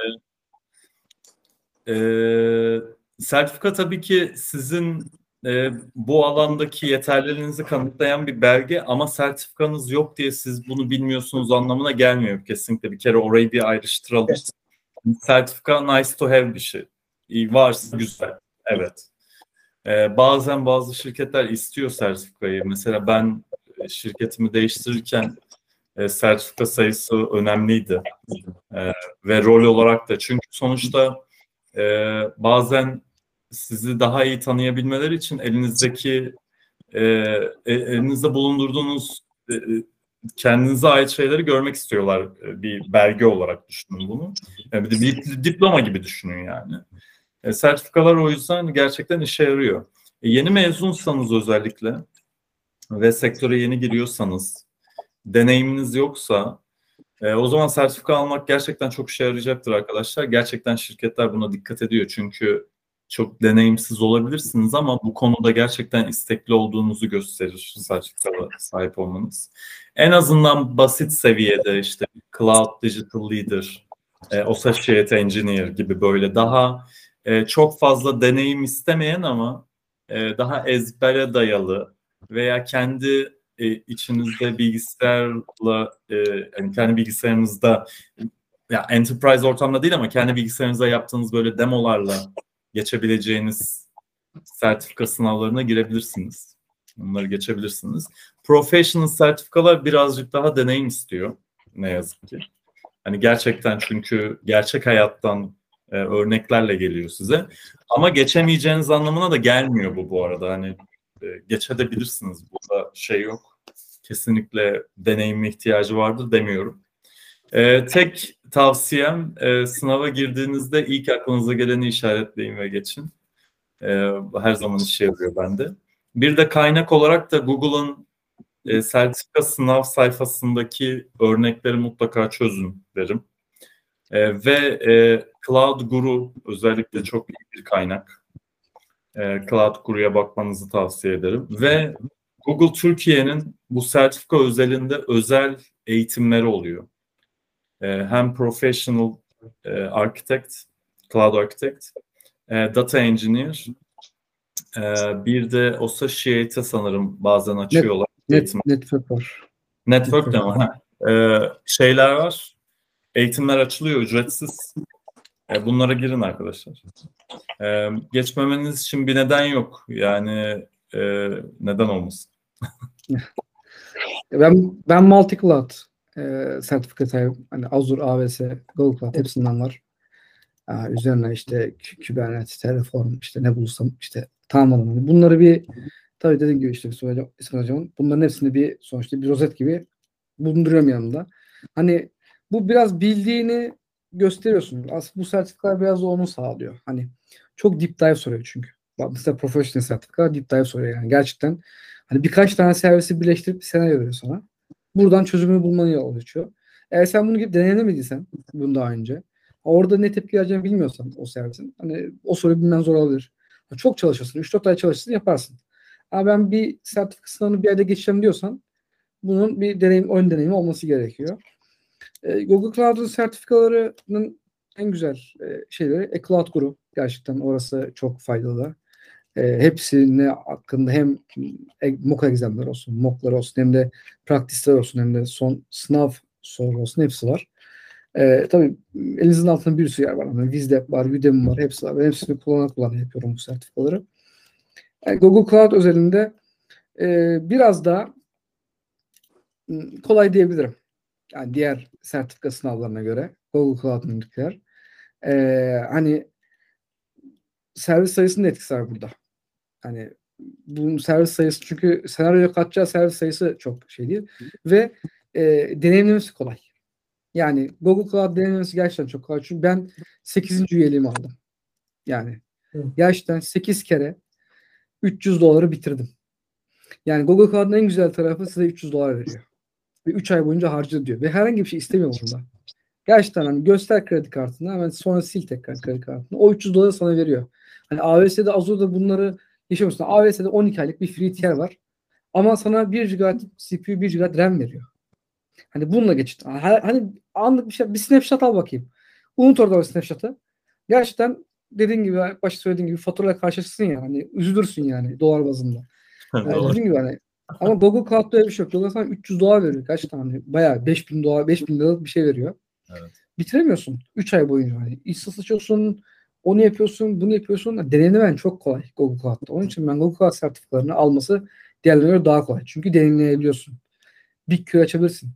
e, e, sertifika tabii ki sizin e, bu alandaki yeterliliğinizi kanıtlayan bir belge ama sertifikanız yok diye siz bunu bilmiyorsunuz anlamına gelmiyor kesinlikle. Bir kere orayı bir ayrıştıralım. Evet. Sertifika nice to have bir şey. Varsa güzel. Evet. Ee, bazen bazı şirketler istiyor sertifikayı. Mesela ben şirketimi değiştirirken e, sertifika sayısı önemliydi. E, ve rol olarak da. Çünkü sonuçta e, bazen sizi daha iyi tanıyabilmeleri için elinizdeki e, e elinizde bulundurduğunuz e, kendinize ait şeyleri görmek istiyorlar e, bir belge olarak düşünün bunu. Yani bir, bir diploma gibi düşünün yani. E, sertifikalar o yüzden gerçekten işe yarıyor. E, yeni mezunsanız özellikle ve sektöre yeni giriyorsanız deneyiminiz yoksa e, o zaman sertifika almak gerçekten çok işe yarayacaktır arkadaşlar. Gerçekten şirketler buna dikkat ediyor çünkü çok deneyimsiz olabilirsiniz ama bu konuda gerçekten istekli olduğunuzu gösterir sertifikalı sahip olmanız. En azından basit seviyede işte Cloud Digital Leader, e, Associate Engineer gibi böyle daha e, çok fazla deneyim istemeyen ama e, daha ezbere dayalı veya kendi e, içinizde bilgisayarla e, yani kendi bilgisayarınızda ya enterprise ortamda değil ama kendi bilgisayarınızda yaptığınız böyle demolarla geçebileceğiniz sertifika sınavlarına girebilirsiniz. Bunları geçebilirsiniz. Professional sertifikalar birazcık daha deneyim istiyor ne yazık ki. Hani gerçekten çünkü gerçek hayattan e, örneklerle geliyor size. Ama geçemeyeceğiniz anlamına da gelmiyor bu bu arada. Hani e, geçebilirsiniz. Burada şey yok. Kesinlikle deneyime ihtiyacı vardır demiyorum. E, tek tavsiyem e, sınava girdiğinizde ilk aklınıza geleni işaretleyin ve geçin. E, her zaman işe yarıyor bende. Bir de kaynak olarak da Google'ın e, sertifika sınav sayfasındaki örnekleri mutlaka çözün derim. E, ve e, Cloud Guru özellikle çok iyi bir kaynak. E, Cloud Guru'ya bakmanızı tavsiye ederim. Ve Google Türkiye'nin bu sertifika özelinde özel eğitimleri oluyor. E, hem Professional e, Architect, Cloud Architect, e, Data Engineer, e, bir de Associate'e sanırım bazen açıyorlar. Net, net, network var. Network de mi? E, şeyler var. Eğitimler açılıyor ücretsiz. E, bunlara girin arkadaşlar. E, geçmemeniz için bir neden yok. Yani e, neden olmasın? ben ben multi cloud e, sertifika. Hani Azure, AWS, Google Cloud hepsinden var. Aa, üzerine işte Kubernetes, Terraform işte ne bulursam işte tamamladım. Bunları bir tabii dediğim gibi işte İsmail Hocam'ın bunların hepsini bir sonuçta bir rozet gibi bulunduruyorum yanımda. Hani bu biraz bildiğini gösteriyorsun. Aslında bu sertifikalar biraz da onu sağlıyor. Hani çok deep dive soruyor çünkü. Mesela professional sertifika deep dive soruyor yani. Gerçekten hani birkaç tane servisi birleştirip bir senaryo veriyor sana. Buradan çözümünü bulmanı yol açıyor. Eğer sen bunu gibi deneyimlemediysen bunu daha önce orada ne tepki vereceğini bilmiyorsan o servisin hani o soruyu bilmen zor olabilir. Çok çalışırsın. 3-4 ay çalışırsın yaparsın. Ama ben bir sertifika sınavını bir yerde geçeceğim diyorsan bunun bir deneyim, ön deneyimi olması gerekiyor. E, Google Cloud'un sertifikalarının en güzel e, şeyleri e, Cloud Guru. Gerçekten orası çok faydalı. E, hepsine hakkında hem e, mock exam'ler olsun, mock'lar olsun hem de practice'ler olsun hem de son sınav soru olsun hepsi var. Ee, tabii elinizin altında bir sürü yer var. Yani Vizdep var, Udemy var, hepsi var. Ben hepsini kullana kullana yapıyorum bu sertifikaları. Yani Google Cloud özelinde e, biraz daha kolay diyebilirim. Yani diğer sertifika sınavlarına göre Google Cloud'undakiler. Ee, hani servis sayısının etkisi var burada. Hani bunun servis sayısı çünkü senaryoya katacağı servis sayısı çok şey değil ve e, deneyimlemesi kolay. Yani Google Cloud deneyimlemesi gerçekten çok kolay. Çünkü ben 8. üyeliğimi aldım. Yani Hı. gerçekten 8 kere 300 doları bitirdim. Yani Google Cloud'un en güzel tarafı size 300 dolar veriyor. Ve 3 ay boyunca harca diyor. Ve herhangi bir şey istemiyor bunda. Gerçekten hani göster kredi kartını hemen sonra sil tekrar kredi kartını. O 300 doları sana veriyor. Hani AWS'de Azure'da bunları yaşamıyorsun. AWS'de 12 aylık bir free tier var. Ama sana 1 GB CPU 1 GB RAM veriyor. Hani bununla geçit. Hani anlık bir şey bir snapshot al bakayım. Unut orada o snapshot'ı. Gerçekten dediğin gibi başta söylediğin gibi faturayla karşılaşırsın ya hani üzülürsün yani dolar bazında. Yani dediğim gibi hani ama Google Cloud'da öyle bir şey yok. Google sana 300 dolar veriyor. Kaç tane? Hani bayağı 5000 dolar, 5000 liralık bir şey veriyor. Evet. Bitiremiyorsun. 3 ay boyunca. Hani iş satışıyorsun, onu yapıyorsun, bunu yapıyorsun. Deneyimlemen çok kolay Google Cloud'da. Onun için ben Google Cloud sertifikalarını alması diğerlerine göre daha kolay. Çünkü deneyimleyebiliyorsun. BigQuery açabilirsin.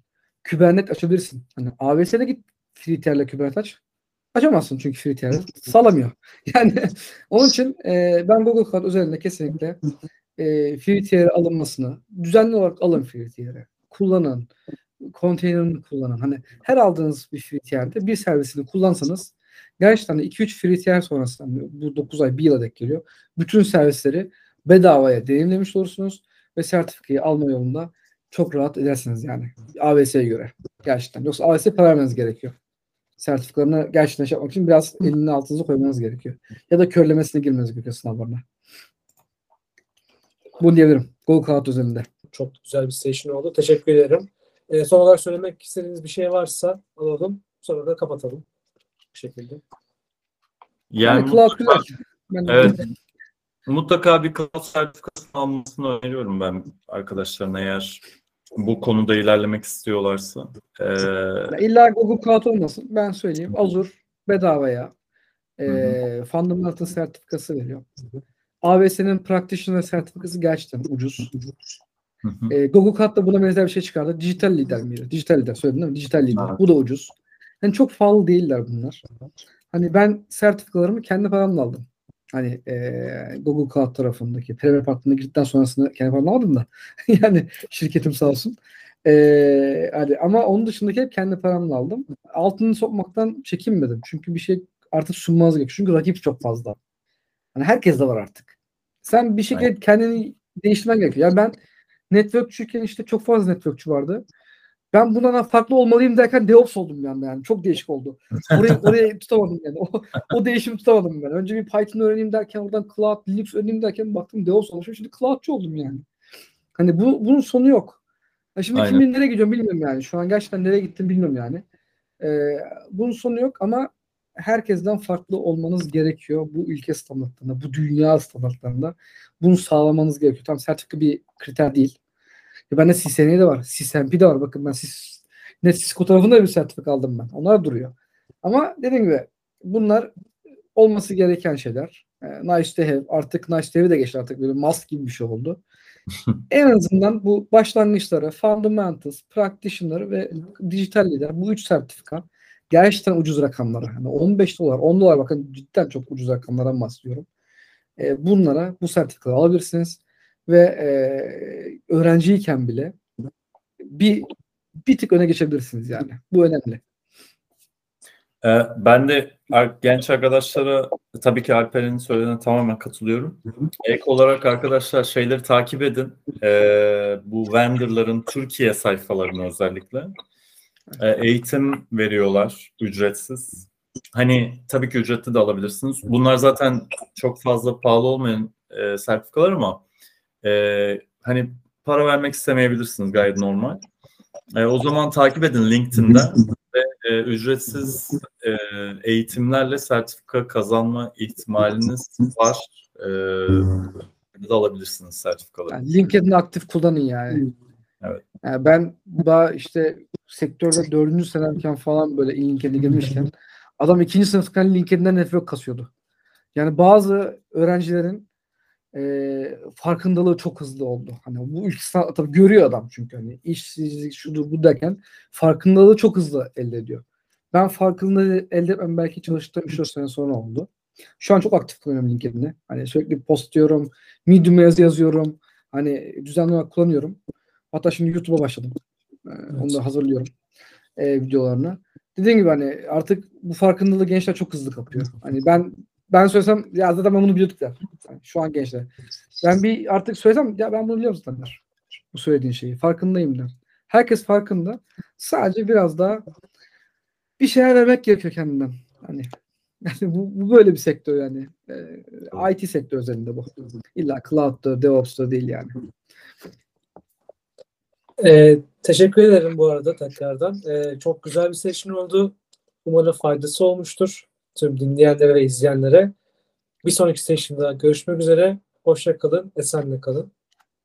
Kubernetes açabilirsin. Hani AWS'de git free tier'le Kubernetes aç. Açamazsın çünkü free tier'le. Sağlamıyor. Yani onun için e, ben Google Cloud özelinde kesinlikle e, free alınmasını düzenli olarak alın free. Kullanın. Container'ını kullanın. Hani her aldığınız bir free bir servisini kullansanız gerçekten 2-3 free tier sonrasında bu 9 ay 1 yıla denk geliyor. Bütün servisleri bedavaya deneyimlemiş olursunuz ve sertifikayı alma yolunda çok rahat edersiniz yani. AWS'ye göre. Gerçekten. Yoksa AWS'ye para vermeniz gerekiyor. Sertifikalarını gerçekten şey yapmak için biraz elini altınıza koymanız gerekiyor. Ya da körlemesine girmeniz gerekiyor sınavlarına. Bunu diyebilirim. Google Cloud özelinde. Çok güzel bir session oldu. Teşekkür ederim. Ee, son olarak söylemek istediğiniz bir şey varsa alalım. Sonra da kapatalım. Bu şekilde. Yani, Yani Cloud mutlaka, güzel. Evet. mutlaka bir cloud sertifikasını almasını öneriyorum ben arkadaşlarına eğer bu konuda ilerlemek istiyorlarsa. Ee, İlla Google Cloud olmasın. Ben söyleyeyim. Azure bedavaya e, Fundamental sertifikası veriyor. AWS'nin Practitioner sertifikası gerçekten ucuz. hı hı. E, Google Cloud da buna benzer bir şey çıkardı. Dijital lider miydi? Dijital lider söyledin değil mi? Dijital lider. Evet. Bu da ucuz. Yani çok pahalı değiller bunlar. Hani ben sertifikalarımı kendi paramla aldım. Hani e, Google Cloud tarafındaki Premier Partner'ına girdikten sonrasında kendi paramla almadım da. yani şirketim sağ olsun. E, hani ama onun dışındaki hep kendi paramla aldım. Altını sokmaktan çekinmedim. Çünkü bir şey artık sunmanız gerekiyor. Çünkü rakip çok fazla. Hani herkes de var artık. Sen bir şekilde kendini değiştirmen gerekiyor. Yani ben networkçüyken işte çok fazla networkçü vardı. Ben bundan farklı olmalıyım derken DevOps oldum bir anda yani. Çok değişik oldu. Orayı, orayı tutamadım yani. O, o değişimi tutamadım ben. Önce bir Python öğreneyim derken oradan Cloud, Linux öğreneyim derken baktım DevOps olmuş. Şimdi Cloud'cu oldum yani. Hani bu, bunun sonu yok. Ya şimdi Aynen. kimin nereye gidiyorum bilmiyorum yani. Şu an gerçekten nereye gittim bilmiyorum yani. Ee, bunun sonu yok ama herkesten farklı olmanız gerekiyor bu ülke standartlarında, bu dünya standartlarında. Bunu sağlamanız gerekiyor. Tam sertifika bir kriter değil. Ya bende CCNA de var. CCNP de var. Bakın ben Cis, net Cisco tarafında bir sertifika aldım ben. Onlar duruyor. Ama dediğim gibi bunlar olması gereken şeyler. E, nice to have. Artık nice to have'i de geçti artık böyle must gibi bir şey oldu. en azından bu başlangıçlara fundamentals, practitioner ve dijital lider bu üç sertifika gerçekten ucuz rakamlara. Yani 15 dolar, 10 dolar bakın cidden çok ucuz rakamlardan bahsediyorum. E, bunlara bu sertifikaları alabilirsiniz ve e, öğrenciyken bile bir bir tık öne geçebilirsiniz yani. Bu önemli. Ee, ben de genç arkadaşlara tabii ki Alper'in söylediğine tamamen katılıyorum. Ek olarak arkadaşlar şeyleri takip edin. Ee, bu vendorların Türkiye sayfalarını özellikle. Ee, eğitim veriyorlar ücretsiz. Hani tabii ki ücretli de alabilirsiniz. Bunlar zaten çok fazla pahalı olmayan e, sertifikalar ama e, hani para vermek istemeyebilirsiniz gayet normal. E, o zaman takip edin LinkedIn'den ve e, ücretsiz e, eğitimlerle sertifika kazanma ihtimaliniz var. E, alabilirsiniz sertifikaları. Yani LinkedIn'i aktif kullanın yani. Evet. Yani ben daha işte sektörde dördüncü senemken falan böyle LinkedIn'e girmişken adam ikinci sınıfken LinkedIn'den network kasıyordu. Yani bazı öğrencilerin e, farkındalığı çok hızlı oldu. Hani bu sınıf- tabii görüyor adam çünkü hani işsizlik şudur bu derken farkındalığı çok hızlı elde ediyor. Ben farkındalığı elde etmem belki çalıştığım 3-4 sene sonra oldu. Şu an çok aktif kullanıyorum LinkedIn'i. Hani sürekli post diyorum, Medium'a yazı yazıyorum. Hani düzenli olarak kullanıyorum. Hatta şimdi YouTube'a başladım. Ee, Onu da hazırlıyorum e, videolarını. Dediğim gibi hani artık bu farkındalığı gençler çok hızlı kapıyor. Hani ben ben söylesem ya zaten ben bunu biliyorduk der. Yani şu an gençler. Ben bir artık söylesem ya ben bunu biliyorum zaten der. Bu söylediğin şeyi. Farkındayım der. Herkes farkında. Sadece biraz daha bir şeyler vermek gerekiyor kendinden. Hani yani bu, bu böyle bir sektör yani. Ee, IT sektör özelinde bu. İlla cloud'da, DevOps'ta değil yani. Ee, teşekkür ederim bu arada tekrardan. Ee, çok güzel bir seçim oldu. Umarım faydası olmuştur tüm dinleyenlere ve izleyenlere. Bir sonraki session'da görüşmek üzere. Hoşça kalın, esenle kalın.